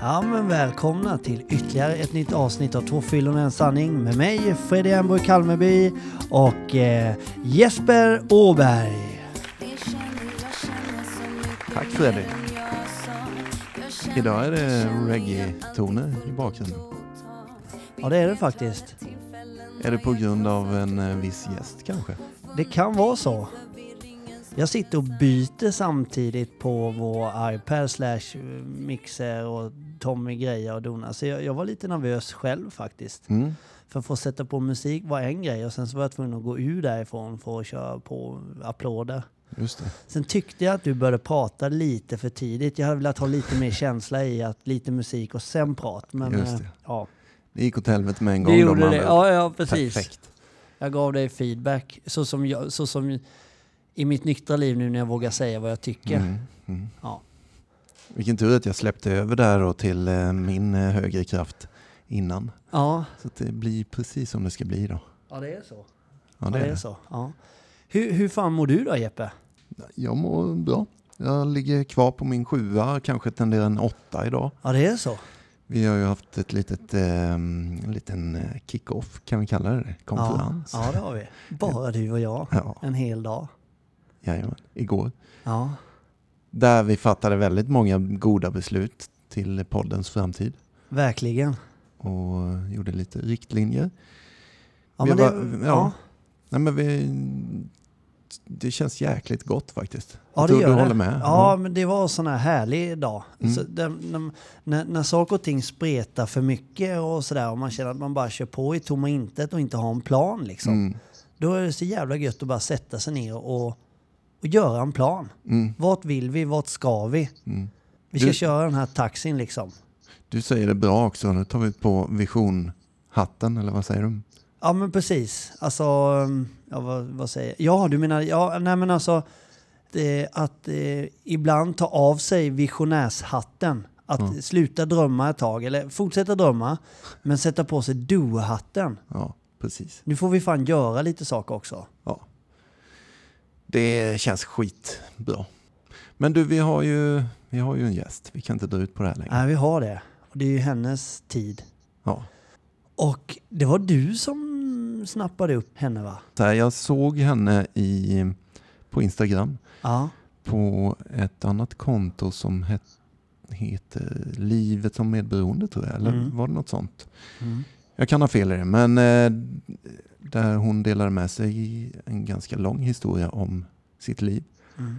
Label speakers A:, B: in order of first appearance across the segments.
A: Ja men välkomna till ytterligare ett nytt avsnitt av Två fyllon och en sanning med mig Fredrik Emborg Kalmeby och eh, Jesper Åberg.
B: Tack Fredrik. Idag är det reggae-toner i bakgrunden.
A: Ja det är det faktiskt.
B: Är det på grund av en eh, viss gäst kanske?
A: Det kan vara så. Jag sitter och byter samtidigt på vår iPad slash mixer och Tommy grejer och donar. Så jag, jag var lite nervös själv faktiskt.
B: Mm.
A: För att få sätta på musik var en grej och sen så var jag tvungen att gå ur därifrån för att köra på applåder. Sen tyckte jag att du började prata lite för tidigt. Jag hade velat ha lite mer känsla i att lite musik och sen prat. Men eh,
B: det.
A: ja,
B: Det gick åt helvete med en gång.
A: det gjorde
B: med
A: det. Ja, ja, precis.
B: Perfekt.
A: Jag gav dig feedback så som, jag, så som i mitt nyktra liv nu när jag vågar säga vad jag tycker.
B: Mm. Mm.
A: Ja.
B: Vilken tur att jag släppte över där då till eh, min eh, högre kraft innan.
A: Ja,
B: Så det blir precis som det ska bli då.
A: ja det är så.
B: Ja, det är det.
A: så. Ja. Hur, hur fan mår du då Jeppe?
B: Jag mår bra. Jag ligger kvar på min sjua, kanske tenderar en åtta idag.
A: Ja, det är så.
B: Vi har ju haft ett litet, eh, en liten eh, kick-off, kan vi kalla det, konferens.
A: Ja, ja, det har vi. Bara du och jag.
B: Ja,
A: En hel dag.
B: jajamän, igår.
A: Ja,
B: Där vi fattade väldigt många goda beslut till poddens framtid
A: verkligen.
B: och gjorde lite riktlinjer.
A: Ja,
B: Vi
A: men det,
B: var-
A: ja.
B: ja. Nej, men vi, det känns jäkligt gott faktiskt.
A: Ja,
B: Jag
A: det gör
B: du
A: det.
B: håller med?
A: Ja, men det var en sån här härlig dag.
B: Mm.
A: Så det, när, när, när saker och ting spretar för mycket och sådär och man känner att man bara kör på i tomma intet och inte har en plan liksom.
B: Mm,
A: Då är det så jävla gött att bara sätta sig ner och, och göra en plan.
B: mm,
A: Vart vill vi? Vart ska vi?
B: mm.
A: Vi ska
B: Du-
A: köra den här taxin liksom.
B: Du säger det bra också. Nu tar vi på visionhatten, eller vad säger du?
A: Ja men precis. Alltså, um, ja, vad, vad säger jag? Ja du menar, ja nej men alltså det, att eh, ibland ta av sig visionärshatten. Att
B: Ja.
A: sluta drömma ett tag, eller fortsätta drömma, men sätta på sig do-hatten.
B: Ja, precis.
A: Nu får vi fan göra lite saker också.
B: Det känns skitbra. Men du, vi har ju, vi har ju en gäst. Vi kan inte dra ut på det här längre.
A: Nej, vi har det. Och det är ju hennes tid.
B: Ja.
A: Och det var du som snappade upp henne va?
B: Så här, jag såg henne i, på Instagram
A: Ja.
B: på ett annat konto som het, heter Livet som medberoende tror jag. Eller
A: Mm.
B: var det något sånt?
A: Mm.
B: Jag kan ha fel i det, men eh, där hon delade med sig en ganska lång historia om sitt liv.
A: Mm.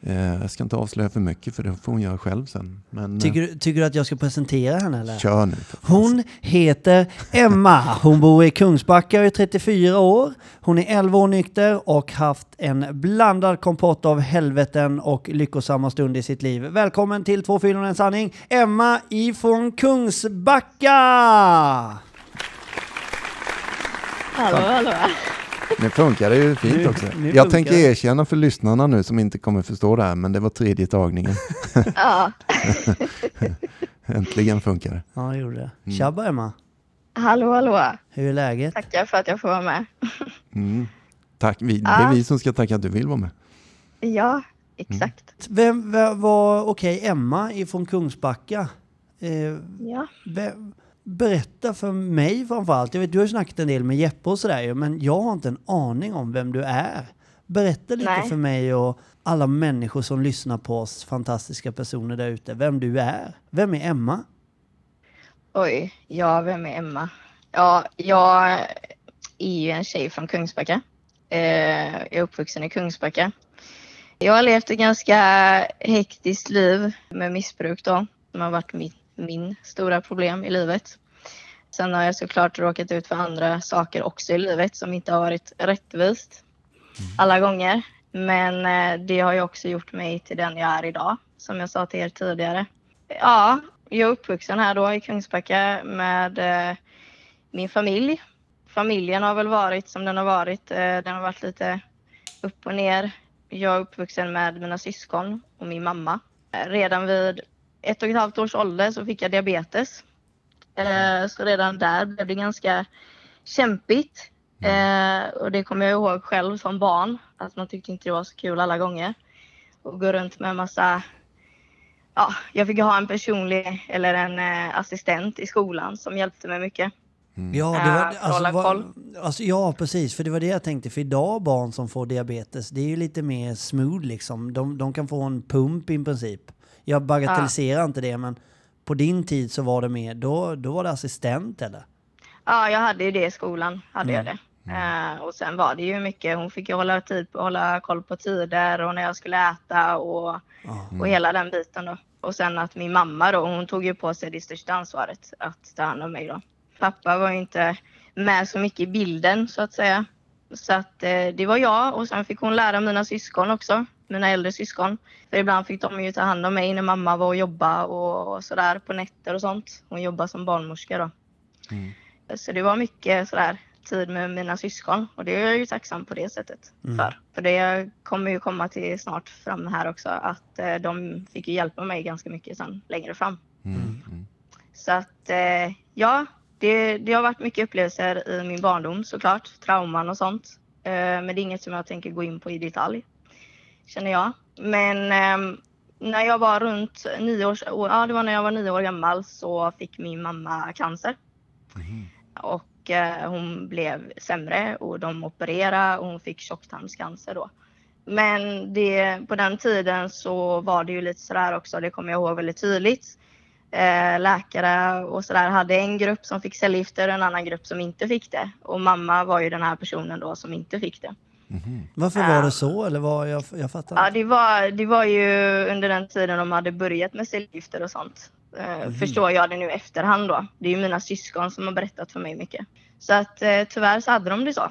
B: Eh, jag ska inte avslöja för mycket för det får hon göra själv sen. Men
A: Tycker, du- tycker du att jag ska presentera henne eller?
B: eh, kör nu.
A: Hon heter Emma. Hon bor i Kungsbacka och är 34 år. Hon är 11 år nykter och haft en blandad kompott av helveten och lyckosamma stunder i sitt liv. Välkommen till Två fyllon en sanning, Emma ifrån Kungsbacka!
C: Hallå, hallå.
B: Nu funkar det ju fint
A: Nu-
B: också.
A: nu
B: jag
A: funkar
B: tänker
A: det.
B: erkänna för lyssnarna nu som inte kommer förstå det här, men det var tredje tagningen.
C: Ja,
B: Äntligen funkar det.
A: Ja, det gjorde det.
B: Mm.
A: Tjabba Emma,
C: hallå, hallå.
A: hur är läget?
C: Tackar för att jag får vara med.
B: Mm. Tack. Vi, det
C: Ja.
B: är vi som ska tacka att du vill vara med.
C: Ja, exakt.
A: Vem vem var, okej, Emma ifrån Kungsbacka. Eh,
C: Ja,
A: Be- Berätta för mig framförallt. Jag vet, du har ju snackat en del med Jeppe och sådär men jag har inte en aning om vem du är. Berätta lite
C: Nej.
A: för mig och alla människor som lyssnar på oss, fantastiska personer där ute, vem du är. Vem är Emma?
C: oj. Ja, vem är Emma? Ja, jag är ju en tjej från Kungsbacka. Eh, jag är uppvuxen i Kungsbacka. Jag har levt ett ganska hektiskt liv med missbruk då, som har varit min, min stora problem i livet. Sen har jag såklart råkat ut för andra saker också i livet som inte har varit rättvist alla gånger. Men eh, det har ju också gjort mig till den jag är idag, som jag sa till er tidigare. Ja, jag är uppvuxen här då i Kungsbacka med eh, min familj. Familjen har väl varit som den har varit. Eh, den har varit lite upp och ner. Jag är uppvuxen med mina syskon och min mamma. Redan vid ett och ett halvt års ålder så fick jag diabetes. Eh, så redan där blev det ganska kämpigt. Eh, och det kommer jag ihåg själv som barn. Att man tyckte inte det var så kul alla gånger. Och gå runt med en massa ja, jag fick ha en personlig eller en eh, assistent i skolan som hjälpte mig mycket.
A: Ja, det var,
C: Äh, hålla
A: alltså, vad, alltså, ja, precis. För det var det jag tänkte. För idag barn som får diabetes, det är ju lite mer smooth liksom. De, de kan få en pump i princip. Jag bagatelliserar inte det, men på din tid så var det mer, då, då var det assistent eller?
C: Ja, jag hade ju det i skolan, hade
A: Mm.
C: jag det. Eh, och sen var det ju mycket, hon fick ju hålla, tid, hålla koll på tider och när jag skulle äta och,
A: Ja.
C: och hela den biten då. Och sen att min mamma då, hon tog ju på sig det största ansvaret att ta hand om mig då. Pappa var ju inte med så mycket i bilden så att säga. Så att eh, det var jag och sen fick hon lära mina syskon också, mina äldre syskon. För ibland fick de ju ta hand om mig när mamma var och jobba och, och sådär på nätter och sånt. Hon jobbade som barnmorska då.
B: Mm.
C: Så det var mycket sådär tid med mina syskon och det är jag ju tacksam på det sättet
A: Mm.
C: för. För det kommer ju komma till snart fram här också att eh, de fick ju hjälpa mig ganska mycket sen längre fram.
B: Mm. Mm.
C: Så att eh, ja, det, det har varit mycket upplevelser i min barndom såklart, trauman och sånt. Eh, men det är inget som jag tänker gå in på i detalj, känner jag. Men ehm, när jag var runt nio års, ja det var när jag var nio år gammal så fick min mamma cancer.
B: Mhm.
C: Och eh, hon blev sämre och de opererade och hon fick tjocktarmscancer då. Men det, på den tiden så var det ju lite sådär också, det kommer jag ihåg väldigt tydligt. Eh, läkare och sådär hade en grupp som fick cellgifter och en annan grupp som inte fick det. Och mamma var ju den här personen då som inte fick det.
B: Mhm.
A: Varför var det så? Eller vad? Jag, jag fattar
C: Ja, det var, det var ju under den tiden de hade börjat med cellgifter och sånt. Eh, Förstår jag det nu efterhand då. Det är ju mina syskon som har berättat för mig mycket. Så att eh, tyvärr så hade de det så.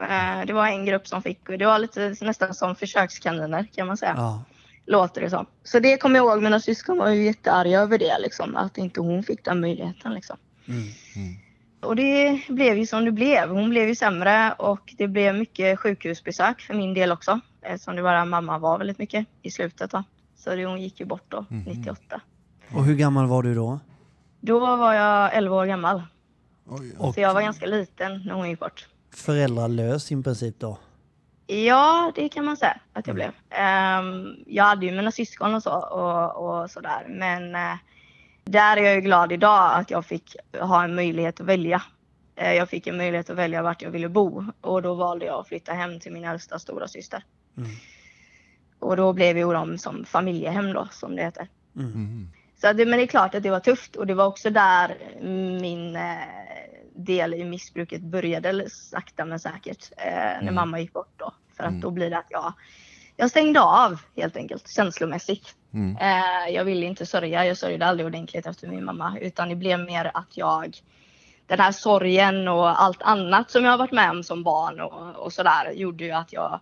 C: Eh, det var en grupp som fick, och det var lite nästan som försökskaniner kan man säga.
A: Ja.
C: Låter det som. Så det kommer jag ihåg, mina syskon var ju jättearga över det liksom. Att inte hon fick den möjligheten liksom.
A: Mm.
B: Mm.
C: Och det blev ju som det blev. Hon blev ju sämre och det blev mycket sjukhusbesök för min del också. Eftersom det bara mamma var väldigt mycket i slutet då. Så det, hon gick ju bort då,
B: Mhm.
C: 98.
A: Och hur gammal var du då?
C: Då var jag 11 år gammal.
B: Oj,
A: Och
C: Så jag var ganska liten när hon gick bort.
A: föräldralös i princip då?
C: Ja, det kan man säga att jag blev. Ehm, jag hade ju mina syskon och så och, och sådär. Men eh, där är jag ju glad idag att jag fick ha en möjlighet att välja. Eh, jag fick en möjlighet att välja vart jag ville bo och då valde jag att flytta hem till min äldsta stora syster.
A: Mm.
C: Och då blev ju de som familjehem då, som det heter.
A: Mm.
B: Mhm.
C: Så det, men det är klart att det var tufft och det var också där min eh, del i missbruket började eller sakta men säkert. Eh, när
B: Mm.
C: mamma gick bort då. För att
B: Mm.
C: då blir det att jag, jag stängde av helt enkelt känslomässigt.
B: Mm.
C: Eh, jag ville inte sörja, jag sörjde aldrig ordentligt efter min mamma. Utan det blev mer att jag, den här sorgen och allt annat som jag har varit med om som barn och, och sådär gjorde ju att jag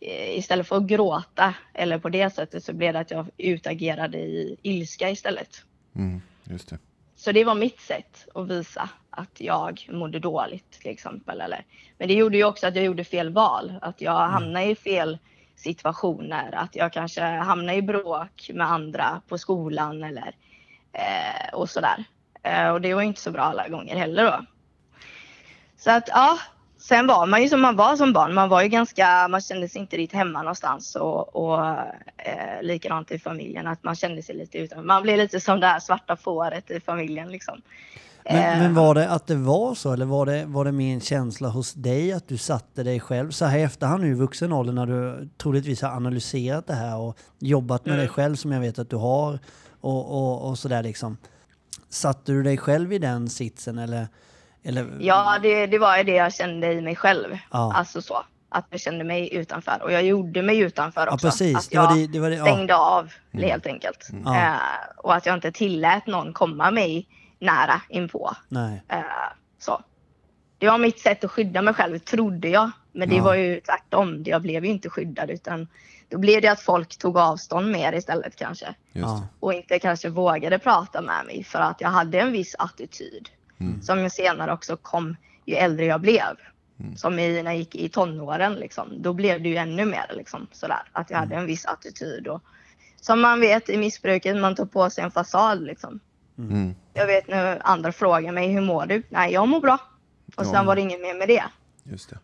C: eh, istället för att gråta eller på det sättet så blev det att jag utagerade i ilska istället.
B: Mm. Just det.
C: Så det var mitt sätt att visa att jag mådde dåligt till exempel. Eller. Men det gjorde ju också att jag gjorde fel val. Att jag hamnade i fel situationer. Att jag kanske hamnade i bråk med andra på skolan eller eh, och sådär. Eh, och det var ju inte så bra alla gånger heller då. Så att ja, sen var man ju som man var som barn. Man var ju ganska, man kände sig inte riktigt hemma någonstans och, och eh, likadant i familjen att man kände sig lite utan. Man blev lite som det här svarta fåret i familjen liksom.
A: Men,
C: Eh,
A: men var det att det var så eller var det, var det mer en känsla hos dig att du satte dig själv så här i efterhand nu i vuxen ålder när du troligtvis har analyserat det här och jobbat med
C: Mm.
A: dig själv som jag vet att du har och, och, och sådär liksom. Satte du dig själv i den sitsen eller? eller
C: Ja, det, det var ju det jag kände i mig själv.
A: Ja.
C: Alltså så. Att jag kände mig utanför. Och jag gjorde mig utanför
A: ja
C: också.
A: precis.
C: Att
A: Det var
C: jag
A: det, det, var det, ja.
C: stängde av
B: Mm.
C: helt enkelt.
A: Ja.
C: Eh, och att jag inte tillät någon komma mig nära inpå.
A: Nej.
C: Eh, så. Det var mitt sätt att skydda mig själv, trodde jag. Men det
A: Ja.
C: var ju tvärtom. Jag blev ju inte skyddad utan då blev det att folk tog avstånd mer istället kanske. Och inte kanske vågade prata med mig för att jag hade en viss attityd.
B: Mm.
C: Som senare också kom ju äldre jag blev.
B: Mm.
C: Som i, när jag gick i tonåren liksom. Då blev det ju ännu mer liksom sådär. Att jag hade en viss attityd och som man vet i missbruket, man tar på sig en fasad liksom.
B: Mm.
C: Jag vet när andra frågar mig, hur mår du? Nej, jag mår bra. Och sen
B: Ja.
C: var det inget mer med det.
B: Just det.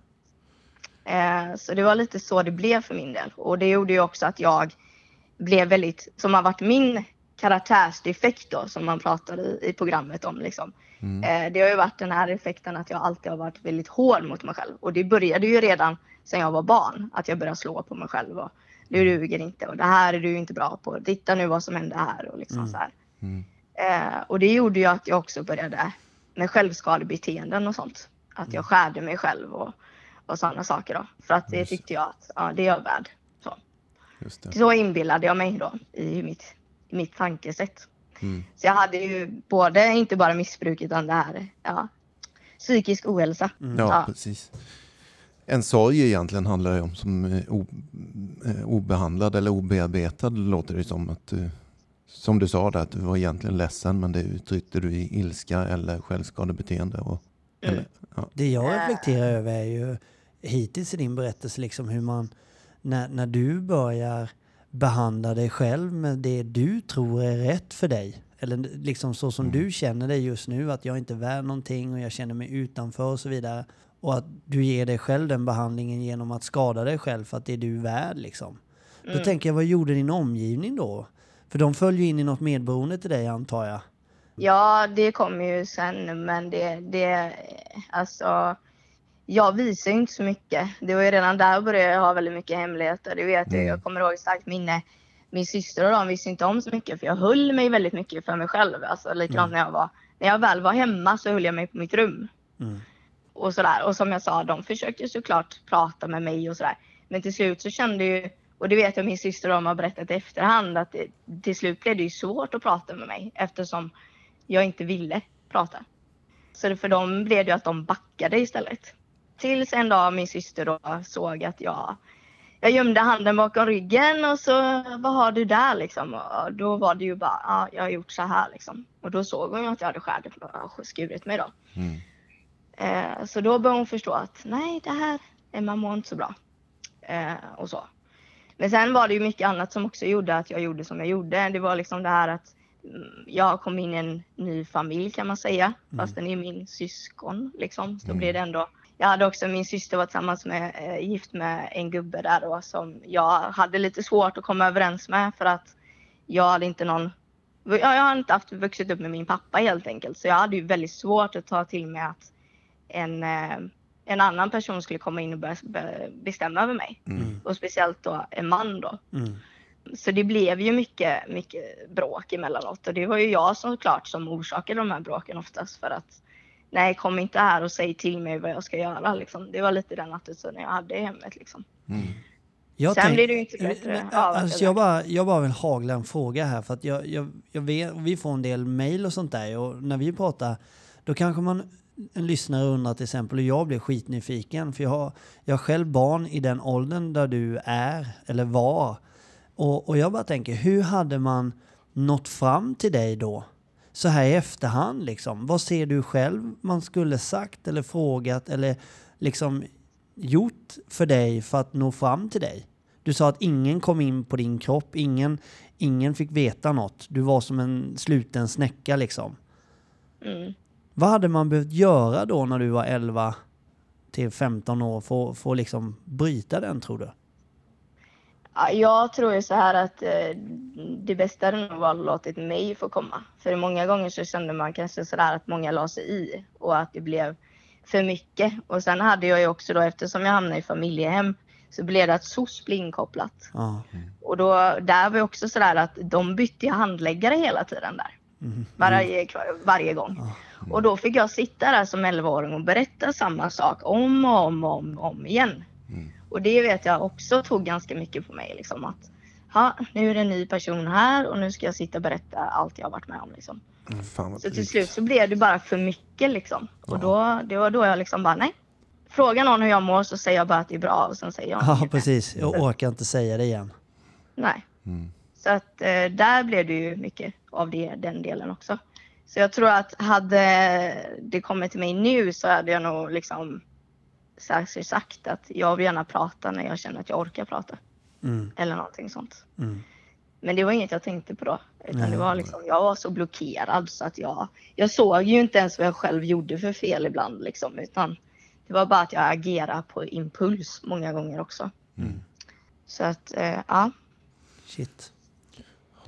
C: Eh, så det var lite så det blev för min del. Och det gjorde ju också att jag blev väldigt, som har varit min karaktärsdefekt då som man pratade i, i programmet om liksom.
B: Mm.
C: Eh, det har ju varit den här effekten att jag alltid har varit väldigt hård mot mig själv och det började ju redan sedan jag var barn att jag började slå på mig själv och du duger inte och det här är du inte bra på. Titta nu vad som hände här och liksom
A: Mm.
C: så här.
B: Mm.
C: Eh, och det gjorde ju att jag också började med självskadebeteenden och sånt. Att jag skärde mig själv och, och sådana saker då. För att det tyckte jag att ja, det är jag värd. Så, så inbillade jag mig då i mitt, i mitt tankesätt.
B: Mm.
C: Så jag hade ju både, inte bara missbruk utan det här, ja, psykisk ohälsa.
A: Mm.
B: Ja,
C: Ja.
B: precis. En sorg egentligen handlar det om som o, eh, obehandlad eller obearbetad låter det som. Att du, som du sa där, att du var egentligen ledsen men det uttryckte du i ilska eller självskadebeteende. Och,
C: Mm.
B: eller, ja.
A: Det jag reflekterar över är ju hittills i din berättelse liksom hur man, när, när du börjar behandla dig själv med det du tror är rätt för dig. Eller liksom så som du känner dig just nu, att jag inte är värd någonting och jag känner mig utanför och så vidare. Och att du ger dig själv den behandlingen genom att skada dig själv för att det är du värd liksom. Då tänker jag, vad gjorde din omgivning då? För de följer ju in i något medberoende till dig antar jag.
C: Ja, det kommer ju sen, men det, det, alltså, jag visar ju inte så mycket. Det var ju redan där jag började ha väldigt mycket hemligheter. Det vet jag.
B: Mm.
C: Jag kommer ihåg starkt minne. Min syster och de visste inte om så mycket, för jag höll mig väldigt mycket för mig själv. Alltså likadant när jag var, när jag väl var hemma så höll jag mig på mitt rum.
A: Mm.
C: Och sådär. Och som jag sa, de försökte såklart prata med mig och sådär. Men till slut så kände ju, och det vet jag min syster och de har berättat i efterhand, att det, till slut blev det ju svårt att prata med mig eftersom jag inte ville prata. Så det, för dem blev det ju att de backade istället. Tills en dag min syster då såg att jag, jag gömde handen bakom ryggen och så, vad har du där liksom? Och då var det ju bara, ja, jag har gjort så här liksom. Och då såg hon ju att jag hade skärt, skurit mig då.
B: Mm.
C: Eh, så då började hon förstå att nej, det här, Emma mår inte så bra. Eh, och så. Men sen var det ju mycket annat som också gjorde att jag gjorde som jag gjorde. Det var liksom det här att mm, jag kom in i en ny familj kan man säga. Fast den är min syskon liksom. Så
B: Mm.
C: blev det ändå. Jag hade också, min syster var tillsammans med, eh, gift med en gubbe där då som jag hade lite svårt att komma överens med för att jag hade inte någon Ja, jag har inte haft vuxit upp med min pappa helt enkelt. Så jag hade ju väldigt svårt att ta till mig att en, eh, en annan person skulle komma in och börja be- bestämma över mig.
B: Mm.
C: Och speciellt då en man då.
A: Mm.
C: Så det blev ju mycket, mycket bråk emellanåt. Och det var ju jag såklart som orsakade de här bråken oftast. För att nej, kom inte här och säg till mig vad jag ska göra. Liksom. Det var lite den attityden jag hade i hemmet. Liksom.
B: Mm.
A: Jag
C: Sen
A: tänk-
C: blir det ju inte bättre
A: Men, alltså
C: jag
A: jag, bara, jag bara vill hagla en fråga här för att jag, jag, jag vet, vi får en del mail och sånt där och när vi pratar då kanske man en lyssnare undrar till exempel och jag blir skitnyfiken för jag har, jag har själv barn i den åldern där du är eller var och, och jag bara tänker hur hade man nått fram till dig då? Så här i efterhand liksom. Vad ser du själv man skulle sagt eller frågat eller liksom gjort för dig för att nå fram till dig? Du sa att ingen kom in på din kropp, ingen, ingen fick veta något. Du var som en sluten snäcka liksom.
C: Mm.
A: Vad hade man behövt göra då när du var 11 till 15 år för, för att liksom bryta den tror du?
C: Ja, jag tror ju så här att eh, det bästa hade nog varit låtit mig få komma. För många gånger så kände man kanske sådär att många la sig i och att det blev för mycket. Och sen hade jag ju också då eftersom jag hamnade i familjehem så blev det att SOS blev inkopplat.
A: Ja.
C: Och då, där var ju också sådär att de bytte handläggare hela tiden där.
A: Mhm.
C: Varje, varje gång. Och då fick jag sitta där som 11-åring och berätta samma sak om och om och om, om igen.
B: Mm.
C: Och det vet jag också tog ganska mycket på mig. Liksom, att ha, nu är det en ny person här och nu ska jag sitta och berätta allt jag har varit med om. Liksom.
B: Vad
C: Så till slut så blev det bara för mycket. Liksom. Och då, det var då jag liksom bara nej. Fråga någon hur jag mår så säger jag bara att det är bra och sen säger jag
A: Ja, precis. Jag orkar inte säga det igen.
C: Nej.
B: Mm.
C: Så att eh, där blev det ju mycket av det, den delen också. Så jag tror att hade det kommit till mig nu så hade jag nog liksom sagt, sagt att jag vill gärna prata när jag känner att jag orkar prata.
A: Mm,
C: Eller någonting sånt.
A: mm.
C: Men det var inget jag tänkte på då. Utan
A: Nej.
C: det var liksom, jag var så blockerad så att jag, jag såg ju inte ens vad jag själv gjorde för fel ibland liksom. Utan det var bara att jag agerade på impuls många gånger också.
B: Mm.
C: Så att, eh, ja.
A: Shit.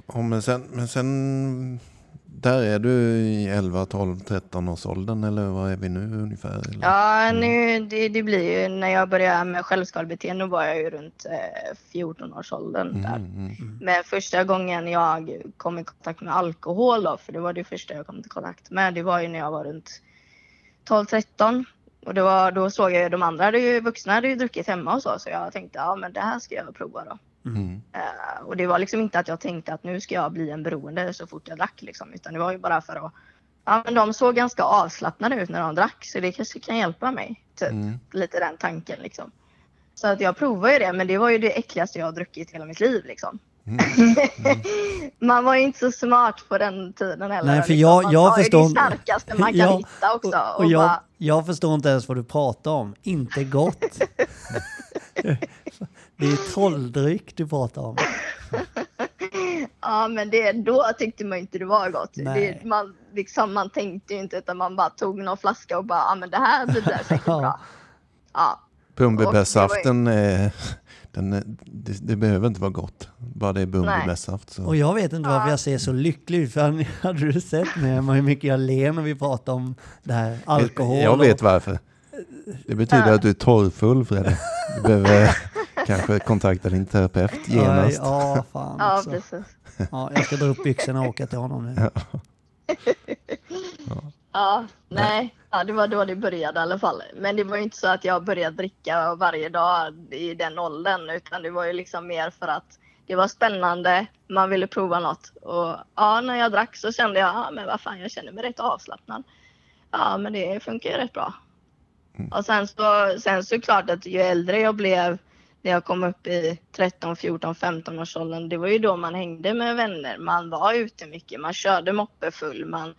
B: Ja, men, sen, men sen, där är du i 11, 12, 13 års åldern eller vad är vi nu ungefär? Eller?
C: Ja, nu, det, det blir ju när jag började med självskadebeteende var jag ju runt eh, 14 års åldern
B: Mm,
C: där.
B: mm,
C: Men första gången jag kom i kontakt med alkohol då, för det var det första jag kom i kontakt med, det var ju när jag var runt 12-13. Och det var, då såg jag ju de andra hade ju, vuxna hade ju druckit hemma och så, så jag tänkte ja men det här ska jag prova då.
B: Mm,
C: Eh, och det var liksom inte att jag tänkte att nu ska jag bli en beroende så fort jag drack liksom, utan det var ju bara för att Ja men de såg ganska avslappnade ut när de drack så det kanske kan hjälpa mig. Typ.
B: mm.
C: Lite den tanken liksom. Så att jag provade ju det men det var ju det äckligaste jag har druckit hela mitt liv liksom.
B: Mm.
C: man var ju inte så smart på den tiden heller.
A: Nej, för
C: liksom.
A: jag-
C: man
A: jag
C: tar ju
A: förstår-
C: det starkaste man kan
A: Ja,
C: hitta också.
A: Och,
C: Och,
A: och jag,
C: bara,
A: jag förstår inte ens vad du pratar om. Inte gott. Det är trolldryck du pratar om.
C: ja men det, då tyckte man inte det var gott.
A: Nej.
C: Det, man, liksom, man tänkte ju inte utan man bara tog någon flaska och bara ja men det här blir det säkert
A: Ja.
C: bra. Ja.
B: Bumbibärsaften, är- den, är- det, det behöver inte vara gott. Bara det är bumbibärsaft.
A: Och jag vet inte varför
C: Ja.
A: jag ser så lycklig ut. För hade du sett mig hur mycket jag ler när vi pratar om det här alkohol?
B: Jag vet
A: och,
B: varför. Det betyder att du är torrfull Fredrik. Du behöver kanske kontakta din terapeut
A: Ja,
B: genast.
A: ja, fan
C: Ja
A: också.
C: precis.
A: Ja, jag ska dra upp byxorna och åka till honom nu.
C: Ja, nej. Ja, det var då det började i alla fall. Men det var ju inte så att jag började dricka varje dag i den åldern utan det var ju liksom mer för att det var spännande, man ville prova något. Och ja, när jag drack så kände jag, ja men vad fan, jag känner mig rätt avslappnad. Ja, men det funkar ju rätt bra.
B: Mm.
C: Och sen så, sen så klart att ju äldre jag blev, när jag kom upp i 13, 14, 15 års åldern, det var ju då man hängde med vänner. Man var ute mycket, man körde moppe full, man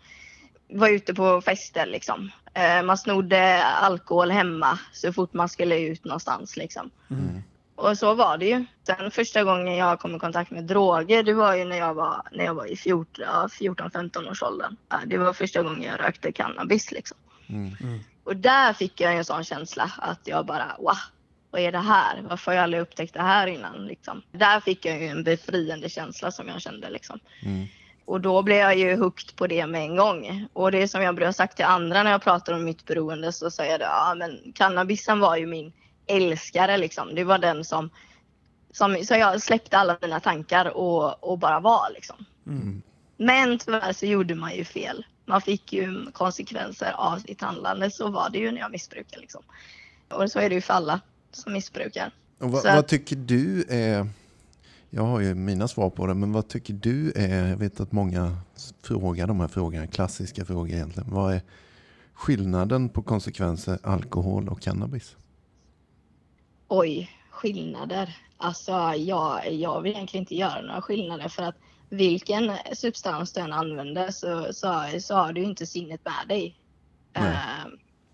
C: var ute på fester liksom. Eh, man snodde alkohol hemma så fort man skulle ut någonstans liksom.
A: Mm.
C: Och så var det ju. Sen första gången jag kom i kontakt med droger, det var ju när jag var, när jag var i 14, ja, 14-15 års åldern. Det var första gången jag rökte cannabis liksom.
B: Mm.
C: Och där fick jag en sån känsla att jag bara wow, vad är det här? Varför har jag aldrig upptäckt det här innan? Liksom. Där fick jag ju en befriande känsla som jag kände liksom.
B: Mm.
C: Och då blev jag ju hooked på det med en gång. Och det är som jag brukar sagt till andra när jag pratar om mitt beroende så säger jag det, ja men cannabisen var ju min älskare liksom. Det var den som, som så jag släppte alla mina tankar och, och bara var liksom.
A: Mm.
C: Men tyvärr så gjorde man ju fel. Man fick ju konsekvenser av sitt handlande. Så var det ju när jag missbrukade liksom. Och så är det ju för alla som missbrukar.
B: Vad, vad tycker du är... Jag har ju mina svar på det, men vad tycker du är... Jag vet att många frågar de här frågorna, klassiska frågor egentligen. Vad är skillnaden på konsekvenser alkohol och cannabis?
C: Oj, skillnader. Alltså jag, jag vill egentligen inte göra några skillnader för att vilken substans du än använder så, så, så har du inte sinnet med dig.
B: Nej.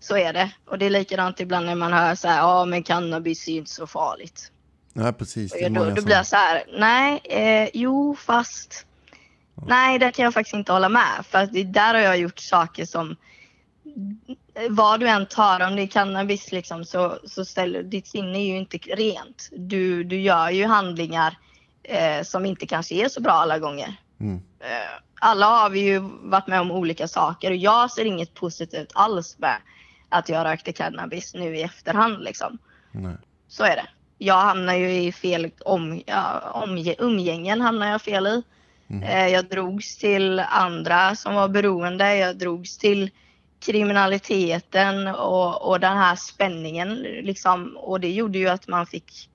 C: Så är det. Och det är likadant ibland när man hör så här, ja men cannabis är ju inte så farligt.
B: Nej, precis.
C: Och då, då blir jag så här, nej, eh, jo fast Nej, det kan jag faktiskt inte hålla med. För att det, där har jag gjort saker som vad du än tar, om det är cannabis liksom, så, så ställer ditt sinne är ju inte rent. Du, du gör ju handlingar eh, som inte kanske är så bra alla gånger.
B: Mm.
C: Eh, alla har vi ju varit med om olika saker och jag ser inget positivt alls med att jag rökte cannabis nu i efterhand liksom.
B: Nej.
C: Så är det. Jag hamnar ju i fel om, ja, omge, umgängen hamnar jag fel i.
B: Mm.
C: Jag drogs till andra som var beroende. Jag drogs till kriminaliteten och, och den här spänningen. Liksom. Och det gjorde ju att man fick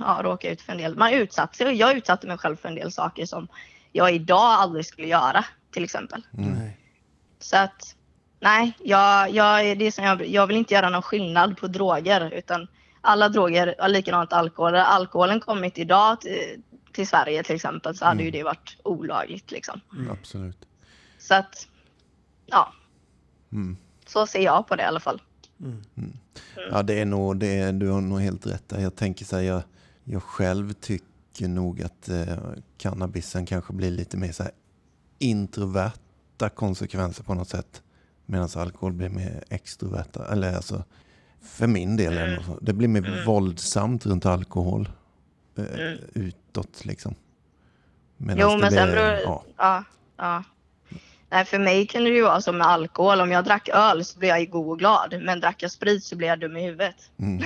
C: ja, råka ut för en del. Man utsatte sig. Jag utsatte mig själv för en del saker som jag idag aldrig skulle göra till exempel.
B: Mm.
C: Så att nej, jag, jag, det är som jag, jag vill inte göra någon skillnad på droger utan alla droger, ja, likadant alkohol. Hade alkoholen kommit idag till, till Sverige till exempel så hade
B: Mm.
C: ju det varit olagligt liksom.
B: Absolut.
C: Så att ja,
B: Mm.
C: så ser jag på det i alla fall.
A: Mm.
B: Ja, det är nog, det är, du har nog helt rätt där. Jag tänker så här, jag, jag själv tycker nog att eh, cannabisen kanske blir lite mer så här introverta konsekvenser på något sätt. Medan alkohol blir mer extroverta. Eller alltså, för min del är det blir mer våldsamt runt alkohol. Eh, utåt liksom. Medan
C: Jo, men sen beror
B: ja.
C: ja, ja. Nej, för mig kunde det ju vara som med alkohol. Om jag drack öl så blev jag god och glad. Men drack jag sprit så blev jag dum i huvudet.
B: Mm.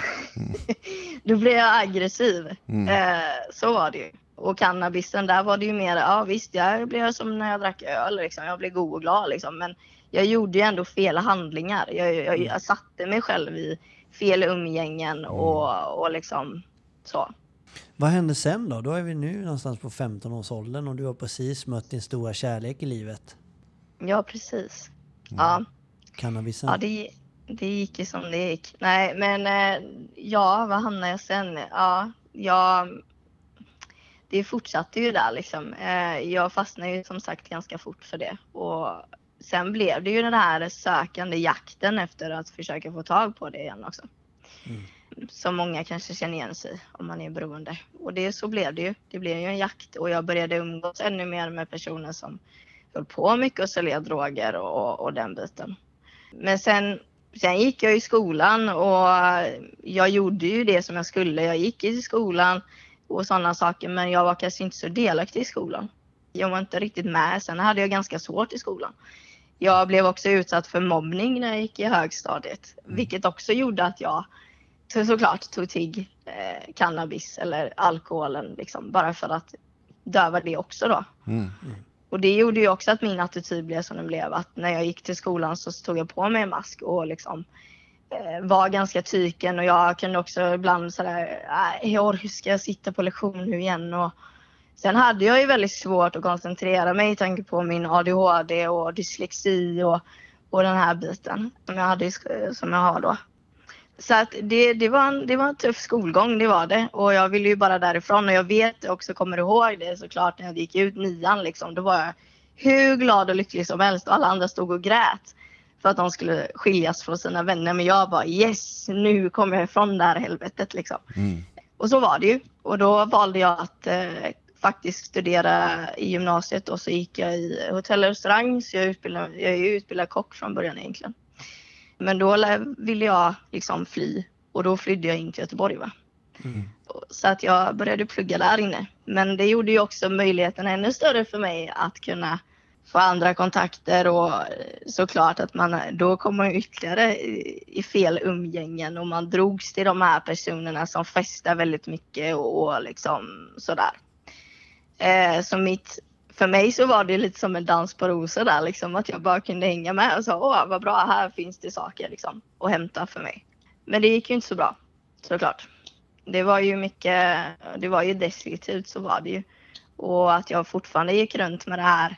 C: Då blev jag aggressiv.
B: Mm.
C: Eh, så var det ju. Och cannabisen, där var det ju mer, ja visst, jag blev som när jag drack öl. Liksom. Jag blev god och glad liksom. Men jag gjorde ju ändå fel handlingar. Jag, jag, jag satte mig själv i fel umgängen och, och liksom så.
A: Vad hände sen då? Då är vi nu någonstans på 15-årsåldern och du har precis mött din stora kärlek i livet.
C: Ja, precis. Ja.
A: Cannabisen.
C: Ja, det, det gick ju som det gick. Nej, men eh, ja, vad hamnade jag sen? Ja, jag, det fortsatte ju där liksom. Eh, Jag fastnade ju som sagt ganska fort för det. Och sen blev det ju den här sökande jakten efter att försöka få tag på det igen också.
A: Mm.
C: Som många kanske känner igen sig om man är beroende. Och det, så blev det ju. Det blev ju en jakt och jag började umgås ännu mer med personer som höll på mycket och sälja droger och, och den biten. Men sen, sen gick jag i skolan och jag gjorde ju det som jag skulle. Jag gick i skolan och sådana saker men jag var kanske inte så delaktig i skolan. Jag var inte riktigt med. Sen hade jag ganska svårt i skolan. Jag blev också utsatt för mobbning när jag gick i högstadiet. Vilket också gjorde att jag så, såklart tog till eh, cannabis eller alkoholen liksom, bara för att döva det också då.
B: Mm.
C: Och det gjorde ju också att min attityd blev som den blev. Att när jag gick till skolan så tog jag på mig en mask och liksom eh, var ganska tyken och jag kunde också ibland sådär, nej hur ska jag sitta på lektion nu igen? Och sen hade jag ju väldigt svårt att koncentrera mig i tanke på min ADHD och dyslexi och, och den här biten som jag, hade, sk- som jag har då. Så att det, det, var en, det var en tuff skolgång, det var det. Och jag ville ju bara därifrån. Och jag vet också, kommer ihåg det såklart, när jag gick ut nian liksom. Då var jag hur glad och lycklig som helst och alla andra stod och grät. För att de skulle skiljas från sina vänner. Men jag bara yes, nu kommer jag ifrån det här helvetet liksom.
B: Mm.
C: Och så var det ju. Och då valde jag att eh, faktiskt studera i gymnasiet och så gick jag i hotell och restaurang. Så jag, utbildade, jag är utbildad kock från början egentligen. Men då ville jag liksom fly och då flydde jag in till Göteborg. Va?
A: Mm.
C: Så att jag började plugga där inne. Men det gjorde ju också möjligheten ännu större för mig att kunna få andra kontakter och såklart att man då kom man ytterligare i, i fel umgängen och man drogs till de här personerna som festar väldigt mycket och, och liksom sådär. Eh, så mitt, för mig så var det lite som en dans på rosor där liksom att jag bara kunde hänga med och sa åh vad bra här finns det saker liksom att hämta för mig. Men det gick ju inte så bra såklart. Det var ju mycket, det var ju destruktivt så var det ju. Och att jag fortfarande gick runt med det här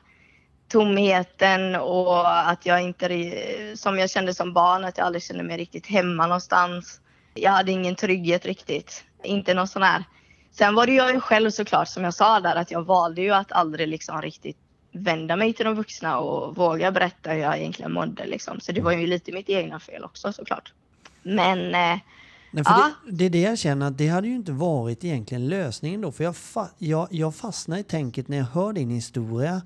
C: tomheten och att jag inte, som jag kände som barn, att jag aldrig kände mig riktigt hemma någonstans. Jag hade ingen trygghet riktigt. Inte någon sån här. Sen var det jag ju själv såklart som jag sa där att jag valde ju att aldrig liksom riktigt vända mig till de vuxna och våga berätta hur jag egentligen mådde liksom. Så det var ju lite mitt egna fel också såklart. Men eh,
A: Nej, för
C: Ja.
A: det, det är det jag känner att det hade ju inte varit egentligen lösningen då. För jag, fa, jag, jag fastnar i tänket när jag hör din historia.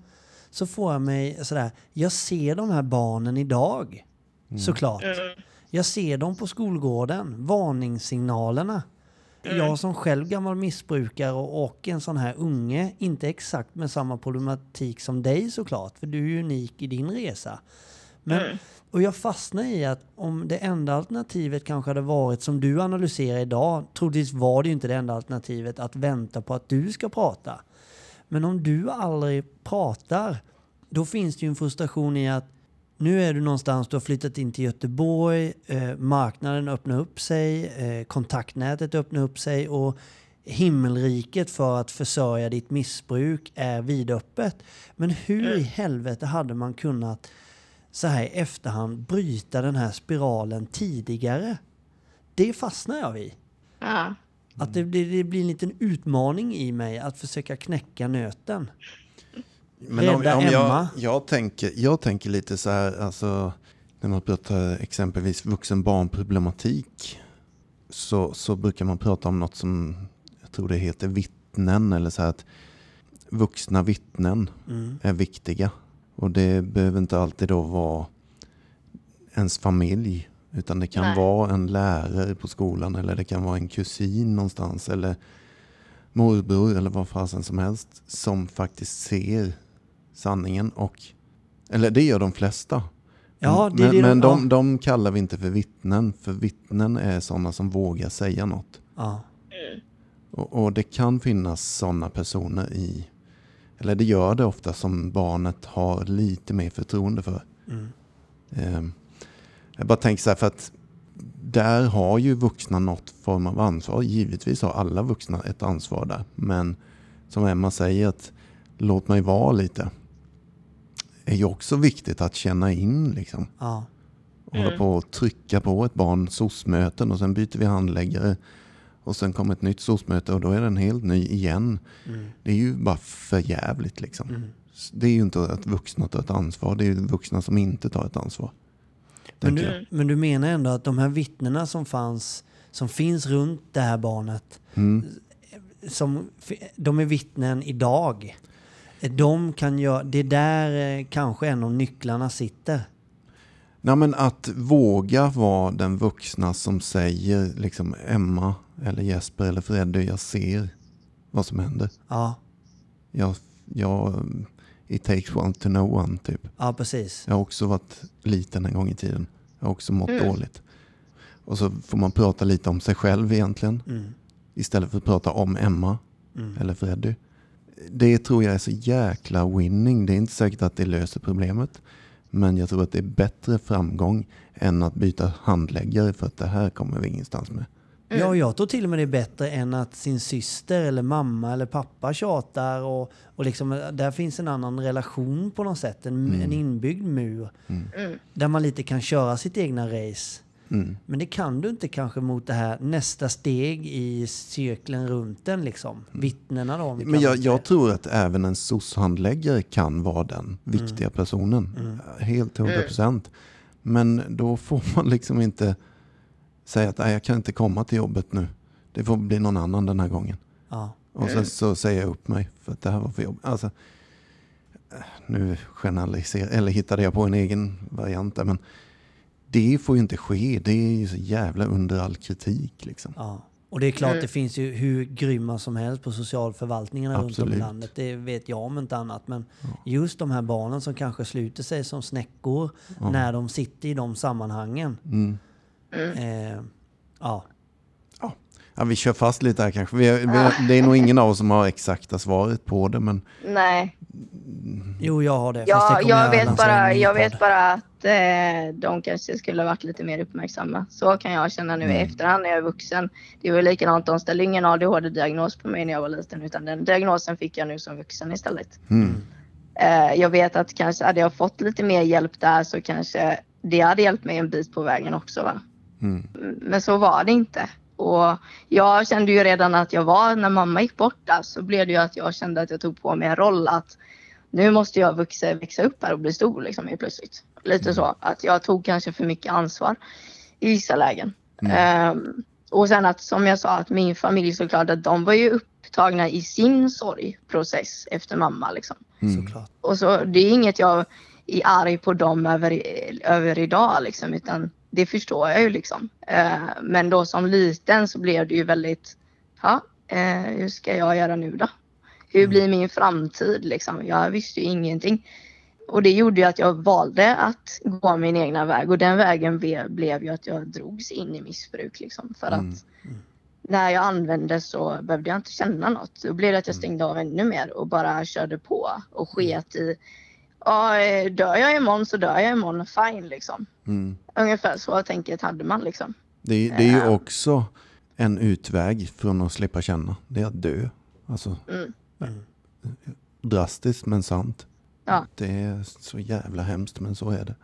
A: Så får jag mig sådär, jag ser de här barnen idag. Såklart.
C: mm,
A: Jag ser dem på skolgården, varningssignalerna. Jag som själv gammal missbrukare och, och en sån här unge, inte exakt med samma problematik som dig såklart, för du är ju unik i din resa. Men,
C: Mm.
A: Och jag fastnar i att om det enda alternativet kanske hade varit som du analyserar idag, troligtvis var det ju inte det enda alternativet att vänta på att du ska prata. Men om du aldrig pratar, då finns det ju en frustration i att nu är du någonstans, du har flyttat in till Göteborg, eh, marknaden öppnar upp sig, eh, kontaktnätet öppnar upp sig och himmelriket för att försörja ditt missbruk är vidöppet. Men hur i helvete hade man kunnat så här i efterhand bryta den här spiralen tidigare? Det fastnar jag vid.
C: ja.
A: Att det blir, det blir en liten utmaning i mig att försöka knäcka nöten.
B: Men om, om
A: Emma.
B: jag, jag, tänker, jag tänker lite så här, alltså, när man pratar exempelvis vuxen-barn-problematik så, så brukar man prata om något som, jag tror det heter vittnen, eller så här att vuxna vittnen
A: Mm.
B: är viktiga. Och det behöver inte alltid då vara ens familj, utan det kan
C: Nej.
B: vara en lärare på skolan eller det kan vara en kusin någonstans eller morbror eller vad fasen som helst som faktiskt ser sanningen och eller det gör de flesta.
A: Ja, det
B: men
A: det
B: men
A: de-
B: de, de kallar vi inte för vittnen, för vittnen är sådana som vågar säga något.
A: Ja.
B: Och, och det kan finnas sådana personer i, eller det gör det ofta som barnet har lite mer förtroende för.
A: Mm.
B: Ehm, jag bara tänker så här för att där har ju vuxna något form av ansvar. Givetvis har alla vuxna ett ansvar där. Men som Emma säger att låt mig vara lite. Är ju också viktigt att känna in liksom.
A: Ja.
B: Hålla på och trycka på ett barn SOS-möten och sen byter vi handläggare. Och sen kommer ett nytt SOS-möte och då är den helt ny igen.
A: Mm.
B: Det är ju bara för jävligt liksom.
A: Mm.
B: Det är ju inte att vuxna tar ett ansvar, det är ju vuxna som inte tar ett ansvar.
A: Men, du, men du menar ändå att de här vittnena som fanns, som finns runt det här barnet,
B: Mm.
A: som, de är vittnen idag. De kan göra, det är där eh, kanske en av nycklarna sitter.
B: Nej, men att våga vara den vuxna som säger liksom Emma eller Jesper eller Freddy, jag ser vad som händer.
A: Ja,
B: Jag, jag, it takes one to know one typ.
A: ja precis.
B: Jag har också varit liten en gång i tiden. Jag har också mått
C: Mm.
B: dåligt. Och så får man prata lite om sig själv egentligen.
A: Mm.
B: Istället för att prata om Emma
A: Mm.
B: eller Freddy. Det tror jag är så jäkla winning. Det är inte säkert att det löser problemet. Men jag tror att det är bättre framgång än att byta handläggare för att det här kommer vi ingenstans med.
A: Ja, och jag tror till och med det är bättre än att sin syster eller mamma eller pappa tjatar och, och liksom, där finns en annan relation på något sätt, en, en inbyggd mur.
C: Mm.
A: Där man lite kan köra sitt egna race.
B: Mm.
A: Men det kan du inte kanske mot det här nästa steg i cirkeln runt den liksom. Vittnena då.
B: Men jag, jag tror att även en SOS-handläggare kan vara den viktiga personen. Helt hundra procent. Men då får man liksom inte säga att "Nej, jag kan inte komma till jobbet nu. Det får bli någon annan den här gången.
A: Ja.
B: Och sen så säger jag upp mig för att det här var för jobb. Alltså, eh, nu generaliserar, eller hittade jag på en egen variant där, men det får ju inte ske. Det är ju så jävla under all kritik liksom.
A: Ja. Och det är klart,
C: Mm.
A: det finns ju hur grymma som helst på socialförvaltningarna runt om i
B: Absolut.
A: landet. Det vet jag om inte annat. Men just de här barnen som kanske sluter sig som snäckor när de sitter i de sammanhangen.
B: Mm.
A: Eh, ja.
B: Ja, vi kör fast lite här kanske. Vi, vi, det är nog ingen av oss som har exakta svaret på det, men
C: Nej,
A: Jo, jag har det.
C: Ja,
A: kommer
C: jag vet bara, jag vet bara att eh, de kanske skulle ha varit lite mer uppmärksamma. Så kan jag känna nu i efterhand när jag är vuxen. Det var likadant, de ställde ingen ADHD-diagnos på mig när jag var liten utan den diagnosen fick jag nu som vuxen istället.
B: mm.
C: Eh, jag vet att kanske hade jag fått lite mer hjälp där så kanske det hade hjälpt mig en bit på vägen också. Va?
B: Mm.
C: Men så var det inte. Och jag kände ju redan att jag var, när mamma gick bort där så blev det ju att jag kände att jag tog på mig en roll att nu måste jag växa, växa upp här och bli stor liksom helt plötsligt. Lite så att jag tog kanske för mycket ansvar i vissa lägen. Ehm, och sen att som jag sa att min familj såklart att de var ju upptagna i sin sorgprocess efter mamma liksom.
A: Såklart.
C: Och så, det är inget jag är arg på dem över, över idag liksom, utan det förstår jag ju liksom. Eh, men då som liten så blev det ju väldigt, ja, eh, hur ska jag göra nu då? Hur blir min framtid liksom? Jag visste ju ingenting. Och det gjorde ju att jag valde att gå min egna väg och den vägen blev, blev ju att jag drogs in i missbruk liksom. För
B: Mm.
C: att när jag använde så behövde jag inte känna något. Då blev det att jag stängde av ännu mer och bara körde på och sket i Ja, eh, dör jag imorgon så dör jag imorgon, fine liksom.
B: Mm.
C: Ungefär så tänket hade man liksom.
B: Det, är- det är ju
C: Ja.
B: också en utväg från att slippa känna. Det är att dö. Alltså,
C: Mm.
B: Drastiskt men sant.
C: Ja.
B: Det är så jävla hemskt men så är det.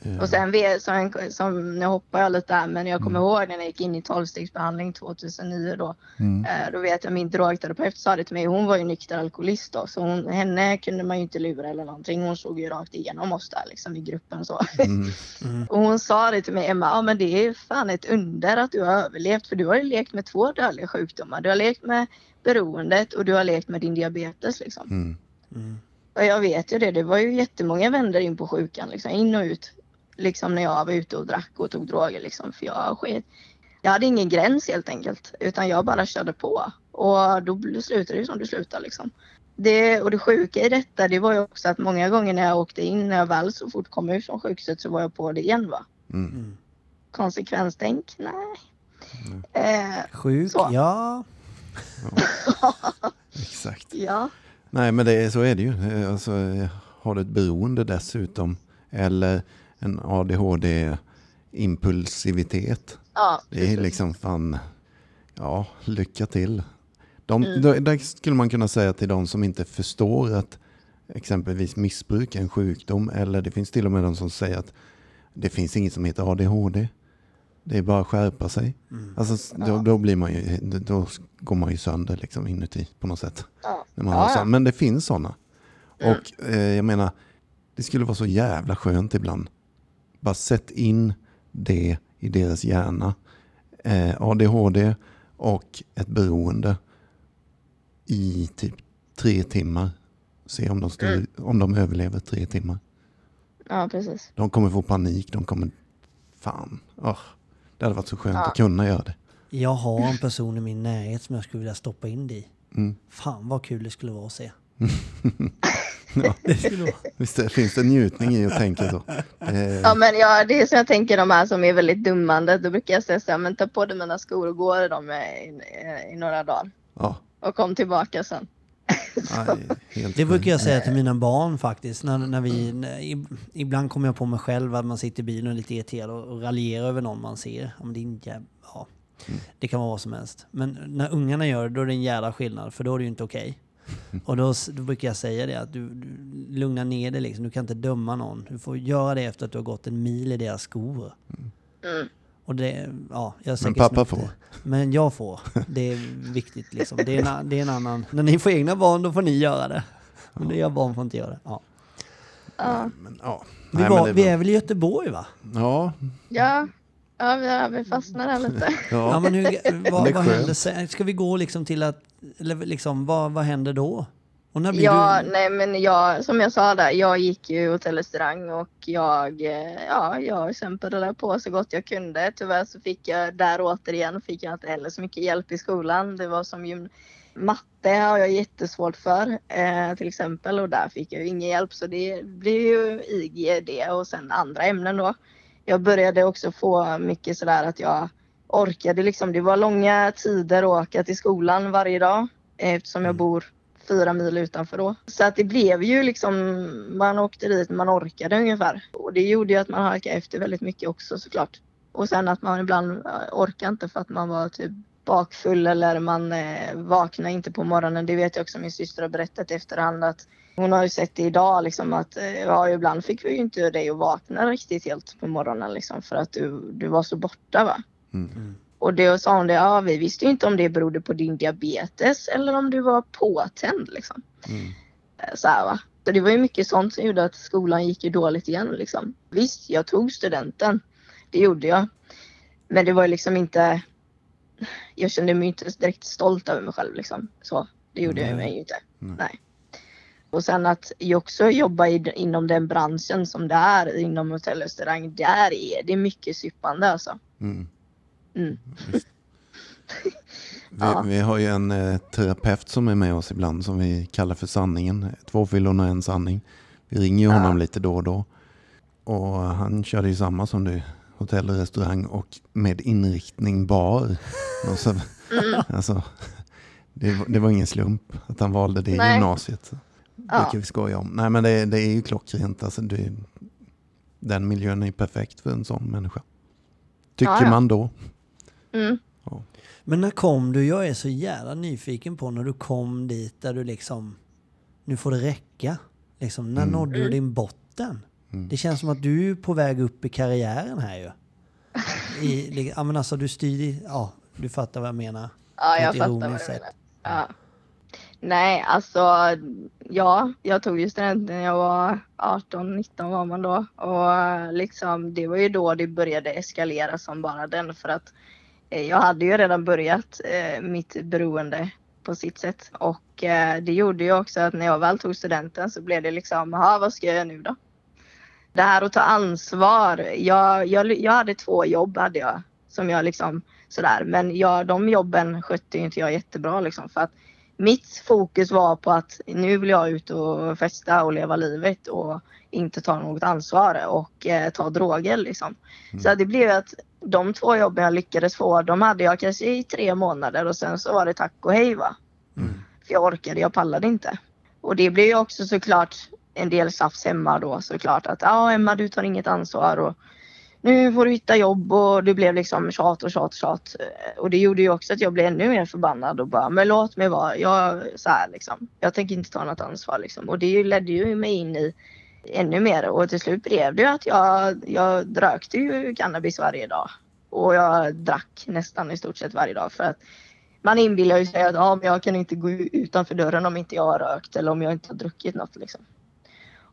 B: Eh,
C: Och sen som, som, nu hoppar jag lite där, men jag kommer
B: Mm.
C: ihåg när jag gick in i tolvstegsbehandling 2009 då.
B: mm.
C: Eh, Då vet jag min drogterapeut sa det till mig, hon var ju nykter alkoholist då, så hon, henne kunde man ju inte lura eller någonting. Hon såg ju rakt igenom oss där liksom i gruppen så.
B: Mm.
C: Och hon sa det till mig, Emma, ja men det är fan ett under att du har överlevt för du har ju lekt med två dödliga sjukdomar. Du har lekt med beroendet och du har lekt med din diabetes liksom.
B: Mm.
A: Mm.
C: Och jag vet ju det, det var ju jättemånga vändor in på sjukan liksom, in och ut. Liksom när jag var ute och drack och tog droger liksom, för jag sket. Jag hade ingen gräns helt enkelt, utan jag bara körde på. Och då slutar det ju som det slutar liksom. Det, och det sjuka i detta det var ju också att många gånger när jag åkte in, när jag väl så fort kom ut från sjukhuset så var jag på det igen va.
B: Mm.
A: Mm.
C: Konsekvenstänk? Nej. Eh,
A: Sjuk?
C: Så.
A: Ja.
B: Exakt.
C: ja.
B: Nej men det, är- så är det ju. Alltså, har du ett beroende dessutom eller en ADHD-impulsivitet.
C: ja
B: Det är liksom fan, ja, lycka till. De,
C: Mm.
B: då- Där skulle man kunna säga till de som inte förstår att exempelvis missbruk är en sjukdom eller det finns till och med de som säger att det finns inget som heter ADHD. Det är bara att skärpa sig.
A: Mm.
B: Alltså, då, då, blir man ju, då går man ju sönder liksom inuti på något sätt.
C: Ja.
B: När man
C: Ja,
B: har. Men det finns sådana.
C: Mm.
B: Och eh, jag menar, det skulle vara så jävla skönt ibland. Bara sätt in det i deras hjärna. Eh, ADHD och ett beroende i typ tre timmar. Se om de, står,
C: Mm.
B: om de överlever tre timmar.
C: ja precis.
B: De kommer få panik, de kommer... Fan. åh, det hade varit så skönt
C: Ja.
B: att kunna göra det.
A: Jag har en person i min närhet som jag skulle vilja stoppa in det i.
B: Mm.
A: Fan vad kul det skulle vara att se.
B: Ja.
A: Det skulle vara.
B: Visst det, finns det njutning i att tänka så? Eh,
C: Ja men ja, det är som jag tänker de här som är väldigt dummande. Då brukar jag säga så här, men ta på dig mina skor och gå i dem i, i, i några dagar.
B: ja.
C: Och kom tillbaka sen.
B: Helt
A: Det brukar jag säga till mina barn faktiskt. När, när vi, när, ib- ibland kommer jag på mig själv att man sitter i bilen och är lite irriterad och, och raljerar över någon man ser. Ja, men jäv, ja, det kan vara vad som helst. Men när ungarna gör det, då är det en jävla skillnad. För då är det ju inte okej. Och då, då brukar jag säga det att du, du lugna ner dig liksom. Du kan inte döma någon. Du får göra det efter att du har gått en mil i deras skor.
C: Mm.
A: Och det, ja, jag
B: Men pappa
A: snyggt.
B: får.
A: Men jag får. Det är viktigt liksom. Det är, en, det är en annan... När ni får egna barn, då får ni göra det. Men det jag barn får inte göra det. Ja.
C: Ja,
B: Men, ja.
A: Vi,
B: Nej,
A: var,
B: men det
A: vi är väl i Göteborg va?
B: Ja,
C: ja, ja vi, ja, vi fastnar där lite.
A: Ja,
B: ja.
A: men hur, vad, vad händer sen? Ska vi gå liksom till att... Eller liksom, vad, vad händer då? Och när blir
C: Ja,
A: du...
C: nej men jag, som jag sa där, jag gick ju hotell och restaurang och jag, eh, ja, jag kämpade där på så gott jag kunde. Tyvärr så fick jag där återigen, fick jag inte heller så mycket hjälp i skolan. Det var som ju matte har jag jättesvårt för eh, till exempel och där fick jag ju ingen hjälp så det blir ju IG det och sen andra ämnen då. Jag började också få mycket sådär att jag orkade liksom, det var långa tider att åka till skolan varje dag eh, eftersom jag bor fyra mil utanför då. Så att det blev ju liksom, man åkte dit man orkade ungefär. Och det gjorde ju att man halkade efter väldigt mycket också såklart. Och sen att man ibland eh, orkade inte för att man var typ bakfull eller man eh, vaknade inte på morgonen. Det vet jag också min syster har berättat i efterhand att hon har ju sett det idag liksom att eh, ja, ibland fick vi ju inte dig att vakna riktigt helt på morgonen liksom för att du, du var så borta va.
B: Mm.
C: Och då sa hon det, ja vi visste ju inte om det berodde på din diabetes eller om du var påtänd liksom.
B: Mm.
C: Eh, Så här, va. Så det var ju mycket sånt som gjorde att skolan gick ju dåligt igen liksom. Visst, jag tog studenten. Det gjorde jag. Men det var liksom inte... Jag kände mig inte direkt stolt över mig själv liksom. Så, det gjorde jag
A: Nej.
C: mig ju inte.
B: Nej.
C: Nej. Och sen att jag också jobba i, inom den branschen som det är inom hotell och restaurang. Där är det mycket suppande alltså.
B: Mm.
C: Mm.
B: Vi,
C: Ja.
B: vi har ju en eh, terapeut som är med oss ibland som vi kallar för sanningen. Två fyllon och en sanning. Vi ringer ju honom
C: Ja.
B: lite då och då. Och han körde ju samma som du. Hotell och restaurang och med inriktning bar. Så,
C: Mm.
B: alltså, det, var- det var ingen slump att han valde det i gymnasiet. Det
C: Ja.
B: brukar vi skoja om. Nej men det, det är ju klockrent. Alltså, det, den miljön är ju perfekt för en sån människa. Tycker man då.
C: Mm.
A: Men när kom du? Jag är så jävla nyfiken på när du kom dit där du liksom... Nu får det räcka. Liksom, när
B: Mm.
A: nådde du
C: Mm.
A: din botten?
B: Mm.
A: Det känns som att du är på väg upp i karriären här ju. I, ja men alltså du styr... Ja, du fattar vad jag menar.
C: Ja, jag fattar vad du menar. Ja. Nej, alltså ja, jag tog ju studenten när jag var 18, 19 var man då. Och liksom det var ju då det började eskalera som bara den för att eh, jag hade ju redan börjat eh, mitt beroende på sitt sätt. Och eh, det gjorde ju också att när jag väl tog studenten så blev det liksom, jaha vad ska jag göra nu då? Det här att ta ansvar. Jag, jag, jag hade två jobb hade jag som jag liksom sådär. Men jag, de jobben skötte inte jag jättebra liksom för att mitt fokus var på att nu vill jag ut och festa och leva livet och inte ta något ansvar och eh, ta droger liksom. Mm. Så det blev att de två jobben jag lyckades få, de hade jag kanske i tre månader och sen så var det tack och hej va. Mm. För jag orkade, jag pallade inte. Och det blev ju också såklart en del tjafs hemma då såklart att ja Emma du tar inget ansvar och nu får du hitta jobb och det blev liksom tjat och tjat och tjat. Och det gjorde ju också att jag blev ännu mer förbannad och bara men låt mig vara. Jag, så här, liksom. jag tänker inte ta något ansvar liksom. Och det ledde ju mig in i ännu mer och till slut blev det ju att jag, jag rökte ju cannabis varje dag. Och jag drack nästan i stort sett varje dag för att man inbillar ju sig att ja, men jag kan inte gå utanför dörren om inte jag har rökt eller om jag inte har druckit något. Liksom.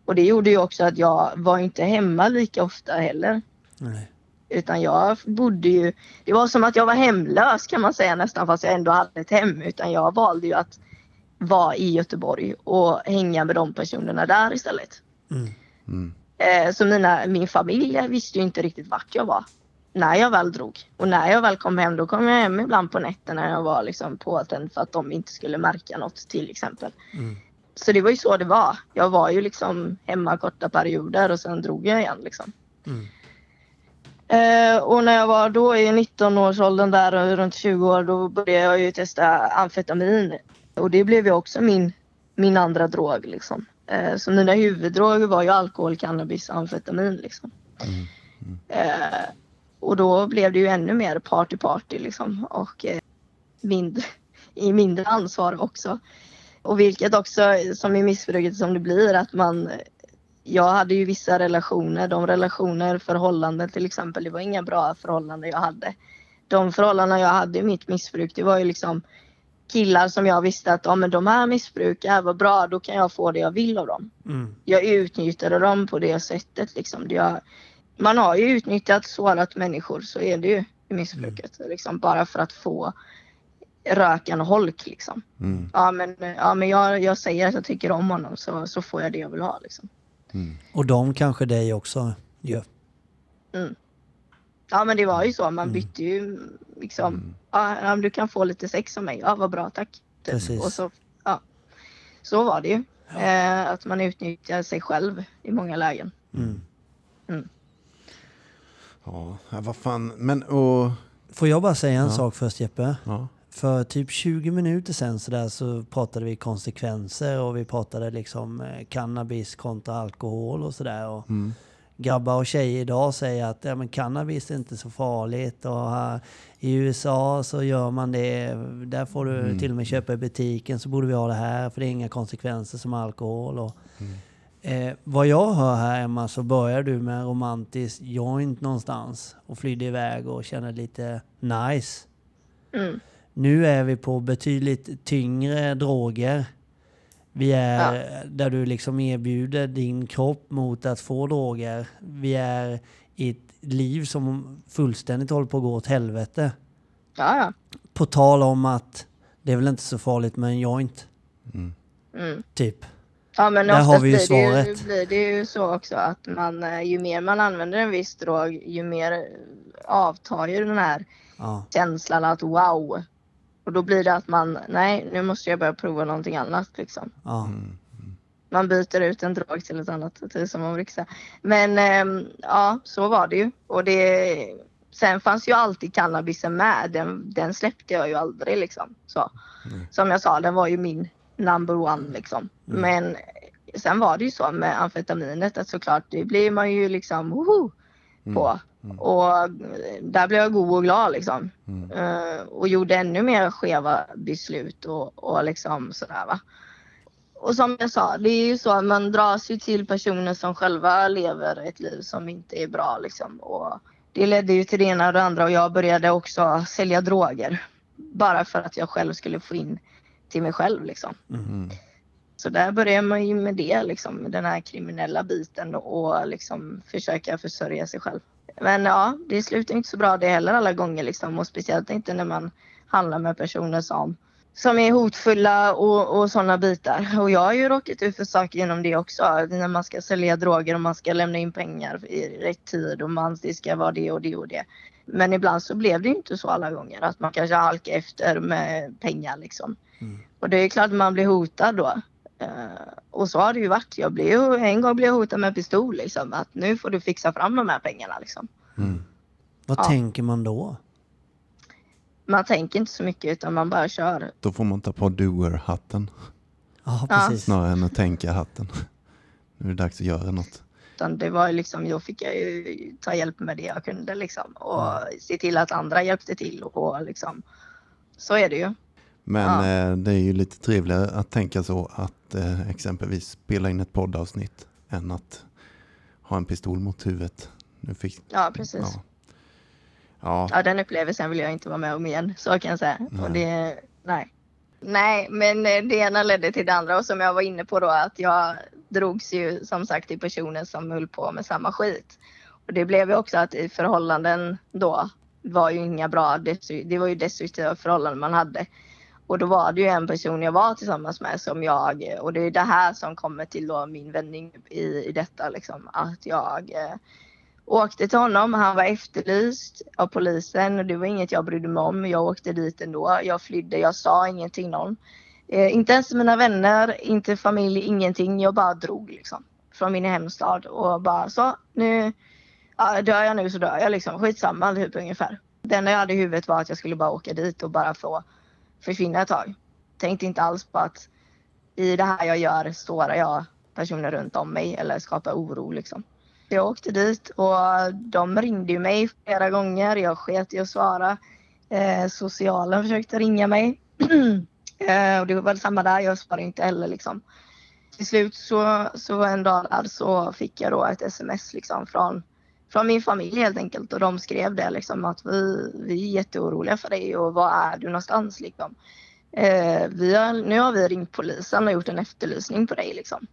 C: Och det gjorde ju också att jag var inte hemma lika ofta heller. Nej. Utan jag bodde ju, det var som att jag var hemlös kan man säga nästan fast jag ändå hade ett hem. Utan jag valde ju att vara i Göteborg och hänga med de personerna där istället. Mm. Eh, så mina, min familj visste ju inte riktigt vart jag var när jag väl drog. Och när jag väl kom hem, då kom jag hem ibland på nätterna när jag var liksom påtänd för att de inte skulle märka något till exempel. Mm. Så det var ju så det var. Jag var ju liksom hemma korta perioder och sen drog jag igen liksom. Mm. Eh, och när jag var då i 19-årsåldern där runt 20 år då började jag ju testa amfetamin. Och det blev ju också min, min andra drog liksom. Eh, så mina huvuddroger var ju alkohol, cannabis och amfetamin liksom. Mm. Mm. Eh, och då blev det ju ännu mer party party liksom och eh, mindre, i mindre ansvar också. Och vilket också som i missbruket som det blir att man jag hade ju vissa relationer, de relationer, förhållanden till exempel, det var inga bra förhållanden jag hade. De förhållanden jag hade i mitt missbruk, det var ju liksom killar som jag visste att ja, men de här missbrukar, vad bra, då kan jag få det jag vill av dem. Mm. Jag utnyttjade dem på det sättet. Liksom. Jag, man har ju utnyttjat sårat människor, så är det ju i missbruket. Mm. Liksom, bara för att få röken och holk. Liksom. Mm. Ja, men, ja, men jag, jag säger att jag tycker om honom så, så får jag det jag vill ha. Liksom.
A: Mm. Och de kanske dig också gör?
C: Mm. Ja men det var ju så, man mm. bytte ju liksom. Ja, du kan få lite sex av mig. Ja vad bra tack. Typ. Precis. Och så, ja. så var det ju. Ja. Eh, att man utnyttjar sig själv i många lägen. Mm.
D: Mm. Ja, vad fan. Men och...
A: Får jag bara säga en ja. sak först Jeppe? Ja. För typ 20 minuter sen så, där så pratade vi konsekvenser och vi pratade liksom eh, cannabis kontra alkohol och sådär. Mm. Grabbar och tjejer idag säger att ja, men cannabis är inte så farligt och här, i USA så gör man det. Där får du mm. till och med köpa i butiken så borde vi ha det här för det är inga konsekvenser som alkohol. Och, mm. eh, vad jag hör här Emma så börjar du med en romantisk joint någonstans och flydde iväg och känner lite nice. Mm. Nu är vi på betydligt tyngre droger. Vi är ja. där du liksom erbjuder din kropp mot att få droger. Vi är i ett liv som fullständigt håller på att gå åt helvete.
C: Ja, ja.
A: På tal om att det är väl inte så farligt med en joint. Mm. Mm. Typ.
C: Ja men Där har vi ju svaret. Det, blir det ju så också att man, eh, ju mer man använder en viss drog ju mer avtar ju den här ja. känslan att wow, och då blir det att man, nej nu måste jag börja prova någonting annat liksom. Mm. Man byter ut en drog till ett annat, till som man brukar säga. Men eh, ja, så var det ju. Och det, sen fanns ju alltid cannabisen med. Den, den släppte jag ju aldrig liksom. Så. Mm. Som jag sa, den var ju min number one liksom. Mm. Men sen var det ju så med amfetaminet att såklart, det blir man ju liksom woho, på. Mm. Mm. Och där blev jag god och glad liksom. Mm. Uh, och gjorde ännu mer skeva beslut och, och liksom sådär va. Och som jag sa, det är ju så att man dras ju till personer som själva lever ett liv som inte är bra liksom. Och det ledde ju till det ena och det andra och jag började också sälja droger. Bara för att jag själv skulle få in till mig själv liksom. Mm. Så där börjar man ju med det liksom, den här kriminella biten och liksom försöka försörja sig själv. Men ja, det slutar inte så bra det heller alla gånger liksom och speciellt inte när man handlar med personer som som är hotfulla och, och sådana bitar. Och jag har ju råkat ut för saker genom det också. När man ska sälja droger och man ska lämna in pengar i rätt tid och man, det ska vara det och det och det. Men ibland så blev det inte så alla gånger. Att man kanske halkar efter med pengar liksom.
A: Mm.
C: Och det är klart man blir hotad då. Uh, och så har det ju varit. Jag blev, en gång blev jag hotad med pistol liksom. Att nu får du fixa fram de här pengarna liksom.
B: Mm.
A: Vad
C: Ja.
A: tänker man då?
C: Man tänker inte så mycket utan man bara kör.
B: Då får man ta på doer-hatten
A: Ja,
C: Ja.
A: precis.
B: snarare än att tänka-hatten. Nu är det dags att göra något.
C: Utan det var ju liksom, då fick jag ju ta hjälp med det jag kunde liksom. Och se till att andra hjälpte till och liksom. Så är det ju.
B: Men
C: Ja.
B: eh, det är ju lite trevligare att tänka så att eh, exempelvis spela in ett poddavsnitt än att ha en pistol mot huvudet. Nu fick,
C: Ja, precis.
B: ja. Ja,
C: Ja, den upplevelsen vill jag inte vara med om igen. Så kan jag säga.
B: Nej.
C: Och det, nej. Nej, men eh, det ena ledde till det andra och som jag var inne på då att jag drogs ju som sagt till personer som höll på med samma skit. Och det blev ju också att i förhållanden då var ju inga bra, det var ju destruktiva förhållanden man hade. Och då var det ju en person jag var tillsammans med som jag, och det är det här som kommer till då min vändning i, i detta liksom, att jag eh, åkte till honom. Han var efterlyst av polisen och det var inget jag brydde mig om. Jag åkte dit ändå. Jag flydde. Jag sa ingenting till någon. Eh, inte ens till mina vänner, inte familj, ingenting. Jag bara drog liksom från min hemstad och bara så nu ja, dör jag nu så dör jag liksom. Skitsamma typ ungefär. Det enda jag hade i huvudet var att jag skulle bara åka dit och bara få försvinna ett tag. Tänkte inte alls på att i det här jag gör sårar jag personer runt om mig eller skapar oro liksom. Jag åkte dit och de ringde ju mig flera gånger. Jag sket i att svara. Eh, socialen försökte ringa mig. eh, och det var samma där. Jag svarade inte heller liksom. Till slut så, så en dag där så fick jag då ett sms liksom från, från min familj helt enkelt. Och de skrev det liksom att vi, vi är jätteoroliga för dig och var är du någonstans liksom. Eh, vi har, nu har vi ringt polisen och gjort en efterlysning på dig liksom.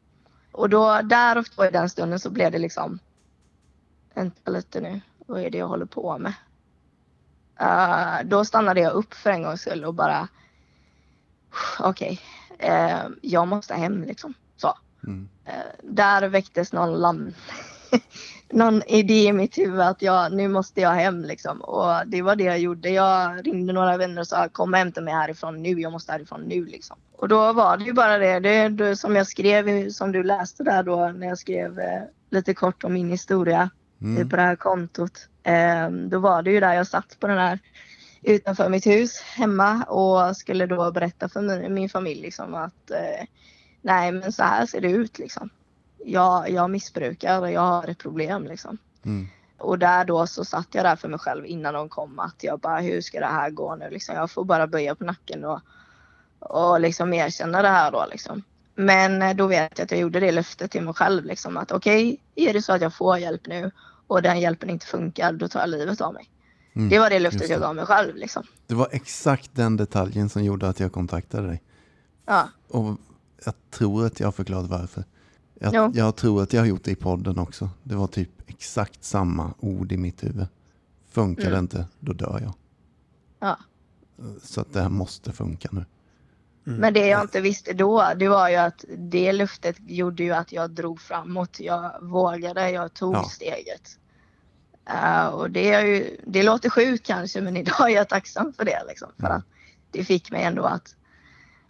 C: Och då där och då i den stunden så blev det liksom Vänta lite nu, vad är det jag håller på med? Eh, då stannade jag upp för en gångs skull och bara okej, eh, jag måste hem liksom. Så.
B: mm.
C: Eh, där väcktes någon lam någon idé i mitt huvud att jag, nu måste jag hem liksom. Och det var det jag gjorde. Jag ringde några vänner och sa kom och hämta mig härifrån nu. Jag måste härifrån nu liksom. Och då var det ju bara det. Det, det som jag skrev, som du läste där då när jag skrev eh, lite kort om min historia
B: Mm.
C: på det här kontot. Eh, då var det ju där jag satt på den här utanför mitt hus hemma och skulle då berätta för min, min familj liksom att eh, nej men så här ser det ut liksom. Jag, jag missbrukar och jag har ett problem liksom.
B: Mm.
C: Och där då så satt jag där för mig själv innan de kom att jag bara hur ska det här gå nu liksom. Jag får bara böja på nacken och, och liksom erkänna det här då liksom. Men eh, då vet jag att jag gjorde det löftet till mig själv liksom att okej, är det så att jag får hjälp nu och den hjälpen inte funkar, då tar jag livet av mig.
B: Mm.
C: Det var det löftet
B: just
C: jag
B: det.
C: gav mig själv liksom.
B: Det var exakt den detaljen som gjorde att jag kontaktade dig.
C: Ja,
B: Och jag tror att jag har förklarat varför. Jag,
C: Jo.
B: jag tror att jag har gjort det i podden också. Det var typ exakt samma ord i mitt huvud. Funkar
C: Mm.
B: det inte, då dör jag.
C: ja.
B: Så att det här måste funka nu.
A: Mm.
C: Men det jag inte visste då, det var ju att det löftet gjorde ju att jag drog framåt. Jag vågade, jag tog
B: Ja.
C: steget. Eh, och det, är ju, det låter sjukt kanske, men idag är jag tacksam för det. Liksom, för
B: Mm.
C: att det fick mig ändå att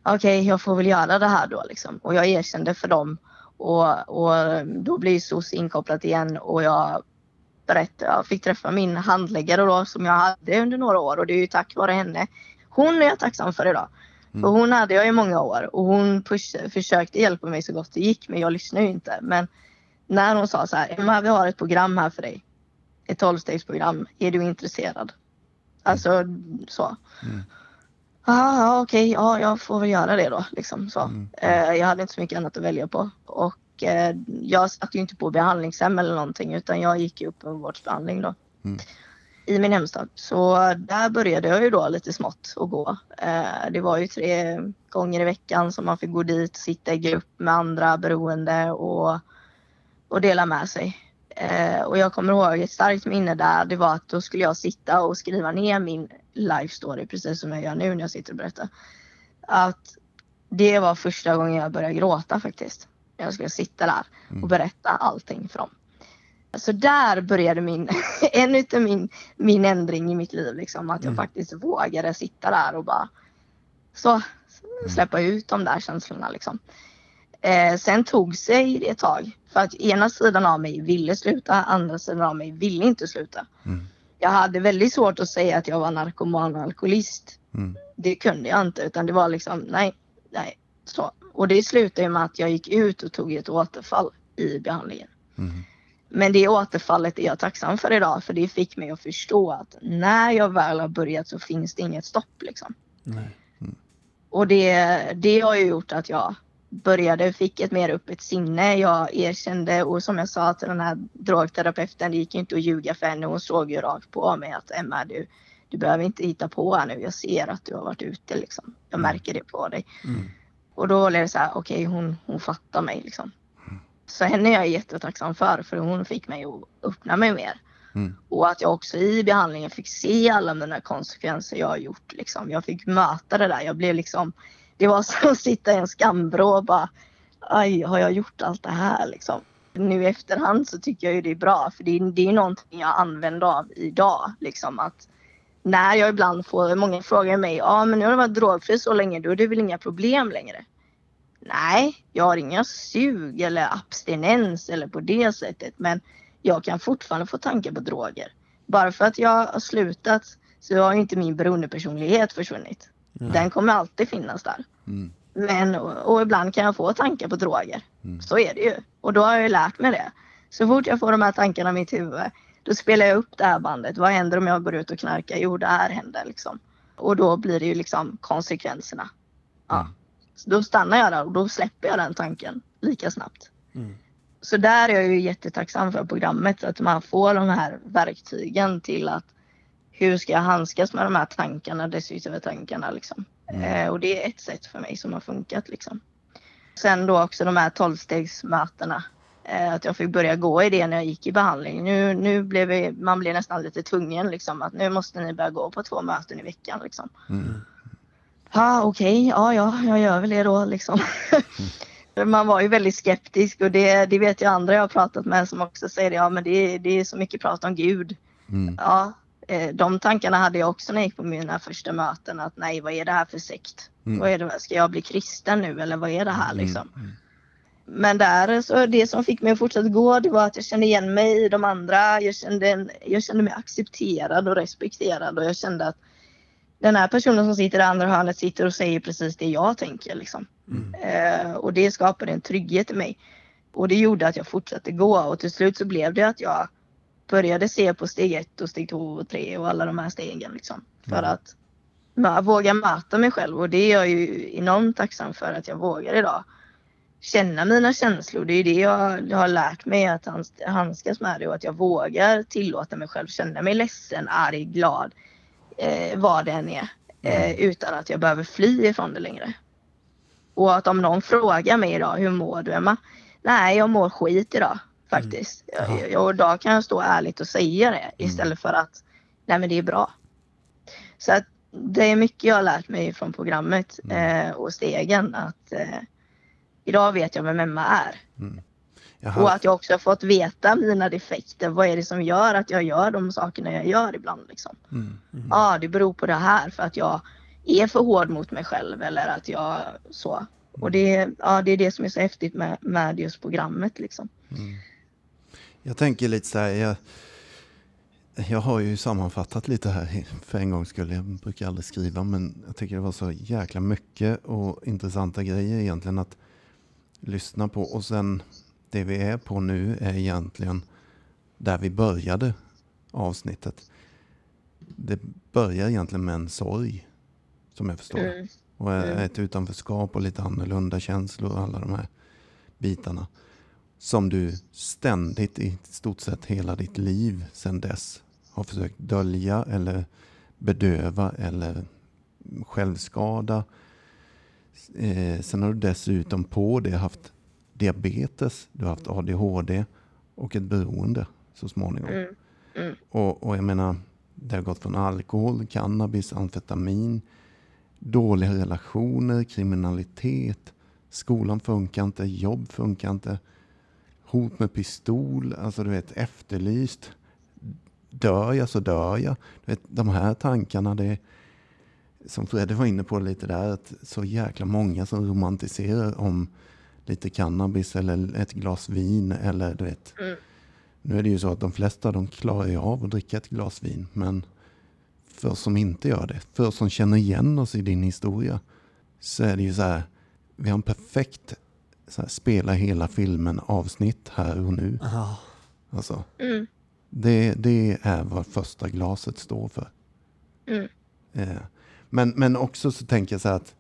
C: okej, jag får väl göra det här då. Liksom. Och jag erkände för dem. Och, och då blir SOS inkopplat igen och jag berättade, jag fick träffa min handläggare då som jag hade under några år och det är ju tack vare henne. Hon är jag tacksam för idag.
B: Mm.
C: För hon hade jag i många år och hon push, försökte hjälpa mig så gott det gick men jag lyssnade ju inte. Men när hon sa så här, Emma vi har ett program här för dig. Ett tolvstegsprogram. Är du intresserad? Alltså så.
B: Mm.
C: Ja, ja okej, ja jag får väl göra det då. Liksom, så.
B: Mm.
C: Eh, jag hade inte så mycket annat att välja på. Och eh, jag satt ju inte på behandlingshem eller någonting utan jag gick ju upp en vårdsbehandling då.
B: Mm.
C: I min hemstad. Så där började jag ju då lite smått att gå. Eh, det var ju tre gånger i veckan som man fick gå dit, sitta i grupp med andra beroende och, och dela med sig. Eh, och jag kommer ihåg ett starkt minne där. Det var att då skulle jag sitta och skriva ner min life story precis som jag gör nu när jag sitter och berättar. att det var första gången jag började gråta faktiskt. Jag skulle sitta där och berätta allting för dem. Så där började min, en utav min, min ändring i mitt liv liksom. Att jag faktiskt vågade sitta där och bara så släppa ut de där känslorna liksom. Eh, sen tog sig det ett tag. För att ena sidan av mig ville sluta, andra sidan av mig ville inte sluta.
B: Mm.
C: Jag hade väldigt svårt att säga att jag var narkoman och alkoholist.
B: Mm.
C: Det kunde jag inte utan det var liksom nej, nej. Så. Och det slutade med att jag gick ut och tog ett återfall i behandlingen.
B: Mm.
C: Men det återfallet är jag tacksam för idag för det fick mig att förstå att när jag väl har börjat så finns det inget stopp liksom.
A: Nej.
C: Och det, det har ju gjort att jag började, fick ett mer öppet sinne. Jag erkände och som jag sa till den här drogterapeuten, det gick inte att ljuga för henne. Hon såg ju rakt på mig att Emma, du, du behöver inte hitta på här nu. Jag ser att du har varit ute liksom. Jag märker det på dig.
A: Mm.
C: Och då blev det så här, okej hon, hon fattar mig liksom. Så henne är jag jättetacksam för, för hon fick mig att öppna mig mer.
B: Mm.
C: Och att jag också i behandlingen fick se alla mina konsekvenser jag har gjort. Liksom. Jag fick möta det där. Jag blev liksom, det var som att sitta i en skamvrå och bara, aj, har jag gjort allt det här liksom? Nu i efterhand så tycker jag ju det är bra, för det är, det är någonting jag använder av idag. Liksom att när jag ibland får, många frågar mig, ja ah, men nu har du varit drogfri så länge, då är det väl inga problem längre? Nej, jag har inga sug eller abstinens eller på det sättet. Men jag kan fortfarande få tankar på droger. Bara för att jag har slutat så har ju inte min beroendepersonlighet försvunnit. Den kommer alltid finnas där.
B: Mm.
C: Men och, och ibland kan jag få tankar på droger.
B: Mm.
C: Så är det ju. Och då har jag ju lärt mig det. Så fort jag får de här tankarna i mitt huvud då spelar jag upp det här bandet. Vad händer om jag går ut och knarkar? Jo, det här händer liksom. Och då blir det ju liksom konsekvenserna. Ja.
B: Mm.
C: Så då stannar jag där och då släpper jag den tanken lika snabbt.
A: Mm.
C: Så där är jag ju jättetacksam för programmet. Att man får de här verktygen till att hur ska jag handskas med de här tankarna, destruktiva tankarna liksom.
B: Mm.
C: Eh, och det är ett sätt för mig som har funkat liksom. Sen då också de här tolvstegsmötena. Eh, att jag fick börja gå i det när jag gick i behandling. Nu, nu blev vi, man blir nästan lite tvungen liksom att nu måste ni börja gå på två möten i veckan liksom.
B: Mm.
C: Ja okej, ja ja, jag gör väl det då liksom. Man var ju väldigt skeptisk och det, det vet jag andra jag har pratat med som också säger ja men det, det är så mycket prat om Gud.
B: Mm.
C: Ja, de tankarna hade jag också när jag gick på mina första möten att nej vad är det här för sekt?
B: Mm.
C: Vad är det, ska jag bli kristen nu eller vad är det här liksom?
B: Mm.
C: Men där så det som fick mig att fortsätta gå det var att jag kände igen mig i de andra. Jag kände, jag kände mig accepterad och respekterad och jag kände att den här personen som sitter i andra hörnet sitter och säger precis det jag tänker liksom.
A: Mm.
C: Eh, och det skapade en trygghet i mig. Och det gjorde att jag fortsatte gå och till slut så blev det att jag började se på steg ett och steg två och tre och alla de här stegen liksom. För
B: Mm.
C: att våga möta mig själv och det är jag ju enormt tacksam för att jag vågar idag. Känna mina känslor, det är det jag, jag har lärt mig att hands- handskas med det och att jag vågar tillåta mig själv känna mig ledsen, arg, glad, eh, vad det än är. Eh, utan att jag behöver fly ifrån det längre. Och att om någon frågar mig idag, hur mår du Emma? Nej, jag mår skit idag faktiskt.
A: Jaha.
C: Jag, och då kan jag stå ärligt och säga det istället för att, nej men det är bra. Så att det är mycket jag har lärt mig från programmet eh, och stegen att eh, idag vet jag vem Emma är.
D: Jag
C: Och att jag också har fått veta mina defekter. Vad är det som gör att jag gör de sakerna jag gör ibland liksom.
B: Mm.
C: Ja, det beror på det här för att jag är för hård mot mig själv eller att jag så. Och det, ja, det är det som är så häftigt med, med just programmet liksom.
D: Jag tänker lite så här. Jag, jag har ju sammanfattat lite här för en gång skulle Jag brukar aldrig skriva men jag tycker det var så jäkla mycket och intressanta grejer egentligen att lyssna på. Och sen det vi är på nu är egentligen där vi började avsnittet. Det börjar egentligen med en sorg som jag förstår.
C: Mm.
D: Och
C: Mm.
D: ett utanförskap och lite annorlunda känslor och alla de här bitarna. Som du ständigt i stort sett hela ditt liv sedan dess har försökt dölja eller bedöva eller självskada. Eh, sen har du dessutom på det haft diabetes, du har haft ADHD och ett beroende så småningom.
C: Mm. Mm.
D: Och, och jag menar, det har gått från alkohol, cannabis, amfetamin,
B: dåliga relationer, kriminalitet, skolan funkar inte, jobb funkar inte, hot med pistol, alltså du vet efterlyst. Dör jag så dör jag. Du vet, de här tankarna, det som Fredde var inne på lite där, att så jäkla många som romantiserar om lite cannabis eller ett glas vin eller du vet.
C: Mm.
B: Nu är det ju så att de flesta de klarar ju av att dricka ett glas vin, men för oss som inte gör det, för oss som känner igen oss i din historia, så är det ju så här, vi har en perfekt så här, spela hela filmen avsnitt här och nu.
A: Ja.
B: Alltså,
C: Mm.
B: det, det är vad första glaset står för.
C: Mm.
B: Eh, men, men också så tänker jag så här att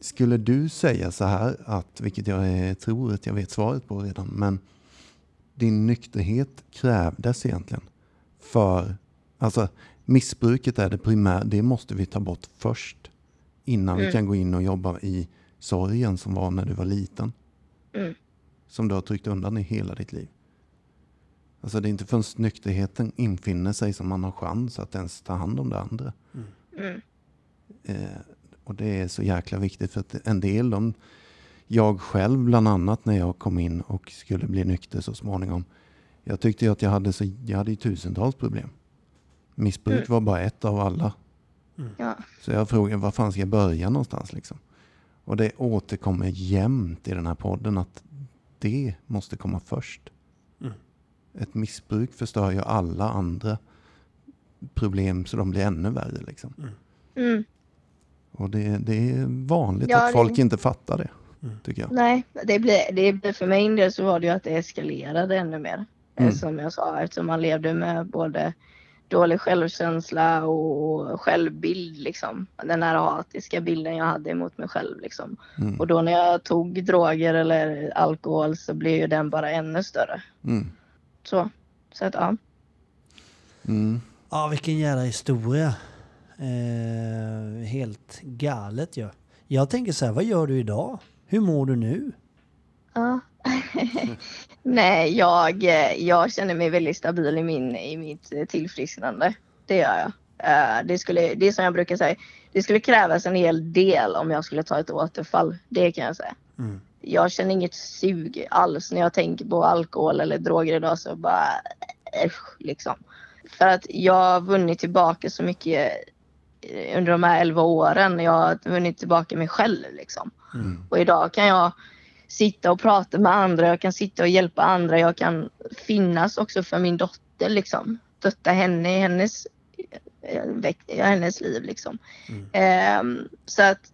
B: skulle du säga så här att, vilket jag eh, tror att jag vet svaret på redan, men din nykterhet krävdes egentligen för, alltså missbruket är det primära, det måste vi ta bort först innan vi
C: Mm.
B: kan gå in och jobba i sorgen som var när du var liten.
C: Mm.
B: Som du har tryckt undan i hela ditt liv. Alltså det är inte förrän nykterheten infinner sig som man har chans att ens ta hand om det andra.
C: Mm.
B: Eh, och det är så jäkla viktigt för att en del, de, jag själv bland annat när jag kom in och skulle bli nykter så småningom. Jag tyckte att jag hade, så, jag hade tusentals problem. Missbruk
C: Mm.
B: var bara ett av alla.
C: Ja.
B: Så jag frågade, var fan ska jag börja någonstans liksom? Och det återkommer jämt i den här podden att det måste komma först.
A: Mm.
B: Ett missbruk förstör ju alla andra problem så de blir ännu värre liksom.
C: Mm.
B: Och det, det är vanligt
C: Ja,
B: att
C: det-
B: folk inte fattar det.
A: Mm.
B: Tycker jag.
C: Nej, det blir, det blir för min del så var det ju att det eskalerade ännu mer. Eh,
B: Mm.
C: Som jag sa, eftersom man levde med både dålig självkänsla och självbild liksom. Den här hatiska bilden jag hade emot mig själv liksom.
B: Mm.
C: Och då när jag tog droger eller alkohol så blev ju den bara ännu större.
B: Mm.
C: Så, så att ja.
B: Mm.
A: Ja, vilken jävla historia. Eh, helt galet ju. Ja. Jag tänker så här, vad gör du idag? Hur mår du nu?
C: Ja. Nej, jag, eh, jag känner mig väldigt stabil i, min, i mitt eh, tillfrisknande. Det gör jag. Eh, Det, skulle, det är som jag brukar säga, det skulle krävas en hel del om jag skulle ta ett återfall. Det kan jag säga.
A: Mm.
C: Jag känner inget sug alls när jag tänker på alkohol eller droger idag så bara äsch, liksom. För att jag har vunnit tillbaka så mycket eh, under de här 11 åren. Jag har vunnit tillbaka mig själv liksom.
B: Mm.
C: Och idag kan jag sitta och prata med andra, jag kan sitta och hjälpa andra, jag kan finnas också för min dotter liksom. Stötta henne i hennes, eh, i hennes liv liksom.
A: Mm.
C: Ehm, så att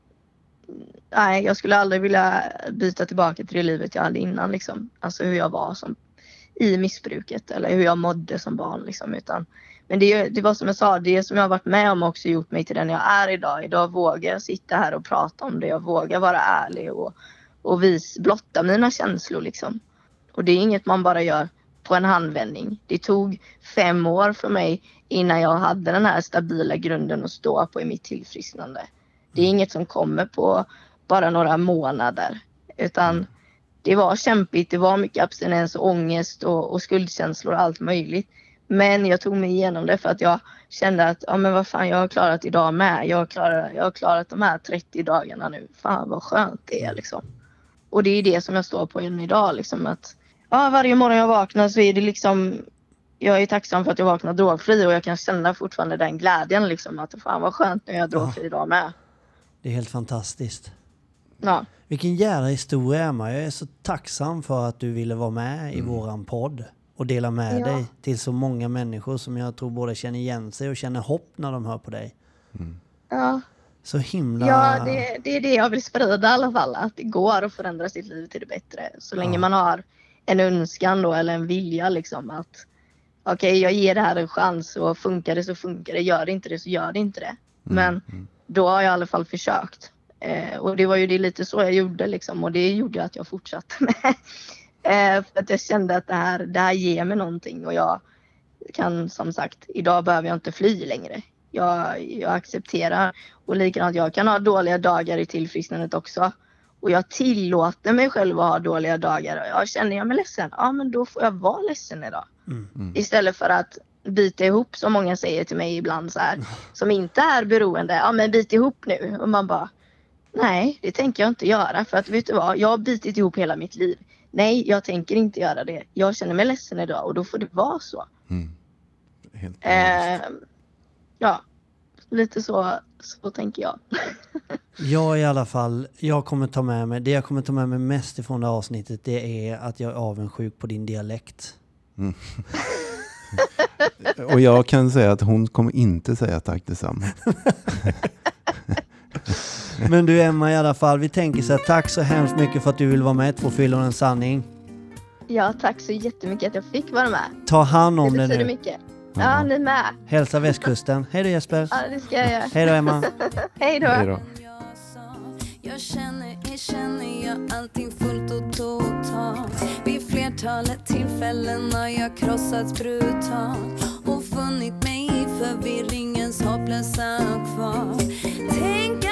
C: nej, jag skulle aldrig vilja byta tillbaka till det livet jag hade innan liksom. Alltså hur jag var som i missbruket eller hur jag mådde som barn liksom. Utan, men det, det var som jag sa, det som jag har varit med om också gjort mig till den jag är idag. Idag vågar jag sitta här och prata om det. Jag vågar vara ärlig och, och vis, blotta mina känslor liksom. Och det är inget man bara gör på en handvändning. Det tog fem år för mig innan jag hade den här stabila grunden att stå på i mitt tillfrisknande. Det är inget som kommer på bara några månader. Utan det var kämpigt, det var mycket abstinens och ångest och, och skuldkänslor och allt möjligt. Men jag tog mig igenom det för att jag kände att ja, men vad fan, jag har klarat idag med. Jag har klarat, jag har klarat de här 30 dagarna nu. Fan vad skönt det är liksom. Och det är det som jag står på än idag. Liksom, att, ja, varje morgon jag vaknar så är det liksom jag är tacksam för att jag vaknar drogfri och jag kan känna fortfarande den glädjen liksom att fan vad skönt nu är jag drogfri idag med.
A: Det är helt fantastiskt.
C: Ja,
A: Vilken jävla historia Emma. Jag är så tacksam för att du ville vara med i våran podd och dela med
C: Ja.
A: dig till så många människor som jag tror både känner igen sig och känner hopp när de hör på dig.
C: ja.
A: Så himla...
C: ja det, det är det jag vill sprida i alla fall. Att det går att förändra sitt liv till det bättre. Så länge
A: Ja.
C: man har en önskan då eller en vilja liksom att okej jag ger det här en chans och funkar det så funkar det. Gör det inte det så gör det inte det. Men då har jag i alla fall försökt. Eh, och det var ju det lite så jag gjorde liksom och det gjorde att jag fortsatte med. eh, för att jag kände att det här, det här ger mig någonting och jag kan som sagt, idag behöver jag inte fly längre. Jag, jag accepterar och likadant jag kan ha dåliga dagar i tillfrisknandet också. Och jag tillåter mig själv att ha dåliga dagar. Och jag känner jag mig ledsen, ja men då får jag vara ledsen idag.
A: Mm.
C: Istället för att bita ihop som många säger till mig ibland så här. Som inte är beroende. Ja men bit ihop nu. Och man bara Nej, det tänker jag inte göra för att vet du vad? Jag har bitit ihop hela mitt liv. Nej, jag tänker inte göra det. Jag känner mig ledsen idag och då får det vara så.
D: Mm. Helt
C: Eh, ja, lite så, så tänker jag.
A: Jag i alla fall, jag kommer ta med mig, det jag kommer ta med mig mest ifrån det här avsnittet det är att jag är avundsjuk på din dialekt.
D: Och jag kan säga att hon kommer inte säga tack detsamma.
A: Men du Emma i alla fall, vi tänker så här, tack så hemskt mycket för att du vill vara med Två fyllor en sanning.
C: Ja, tack så jättemycket att jag fick vara med.
A: Ta hand om
C: Det
A: det
C: betyder
A: nu.
C: mycket. Ja, ni med.
A: Hälsa västkusten. Hej då Jesper.
C: Ja, det ska jag göra.
A: Hej då Emma.
C: Hej då.
D: Hej då.
E: jag sa Jag känner, jag allting fullt och totalt Vid flertalet tillfällen har jag krossats brutalt och funnit mig i förvirringens hopplösa kval Tänk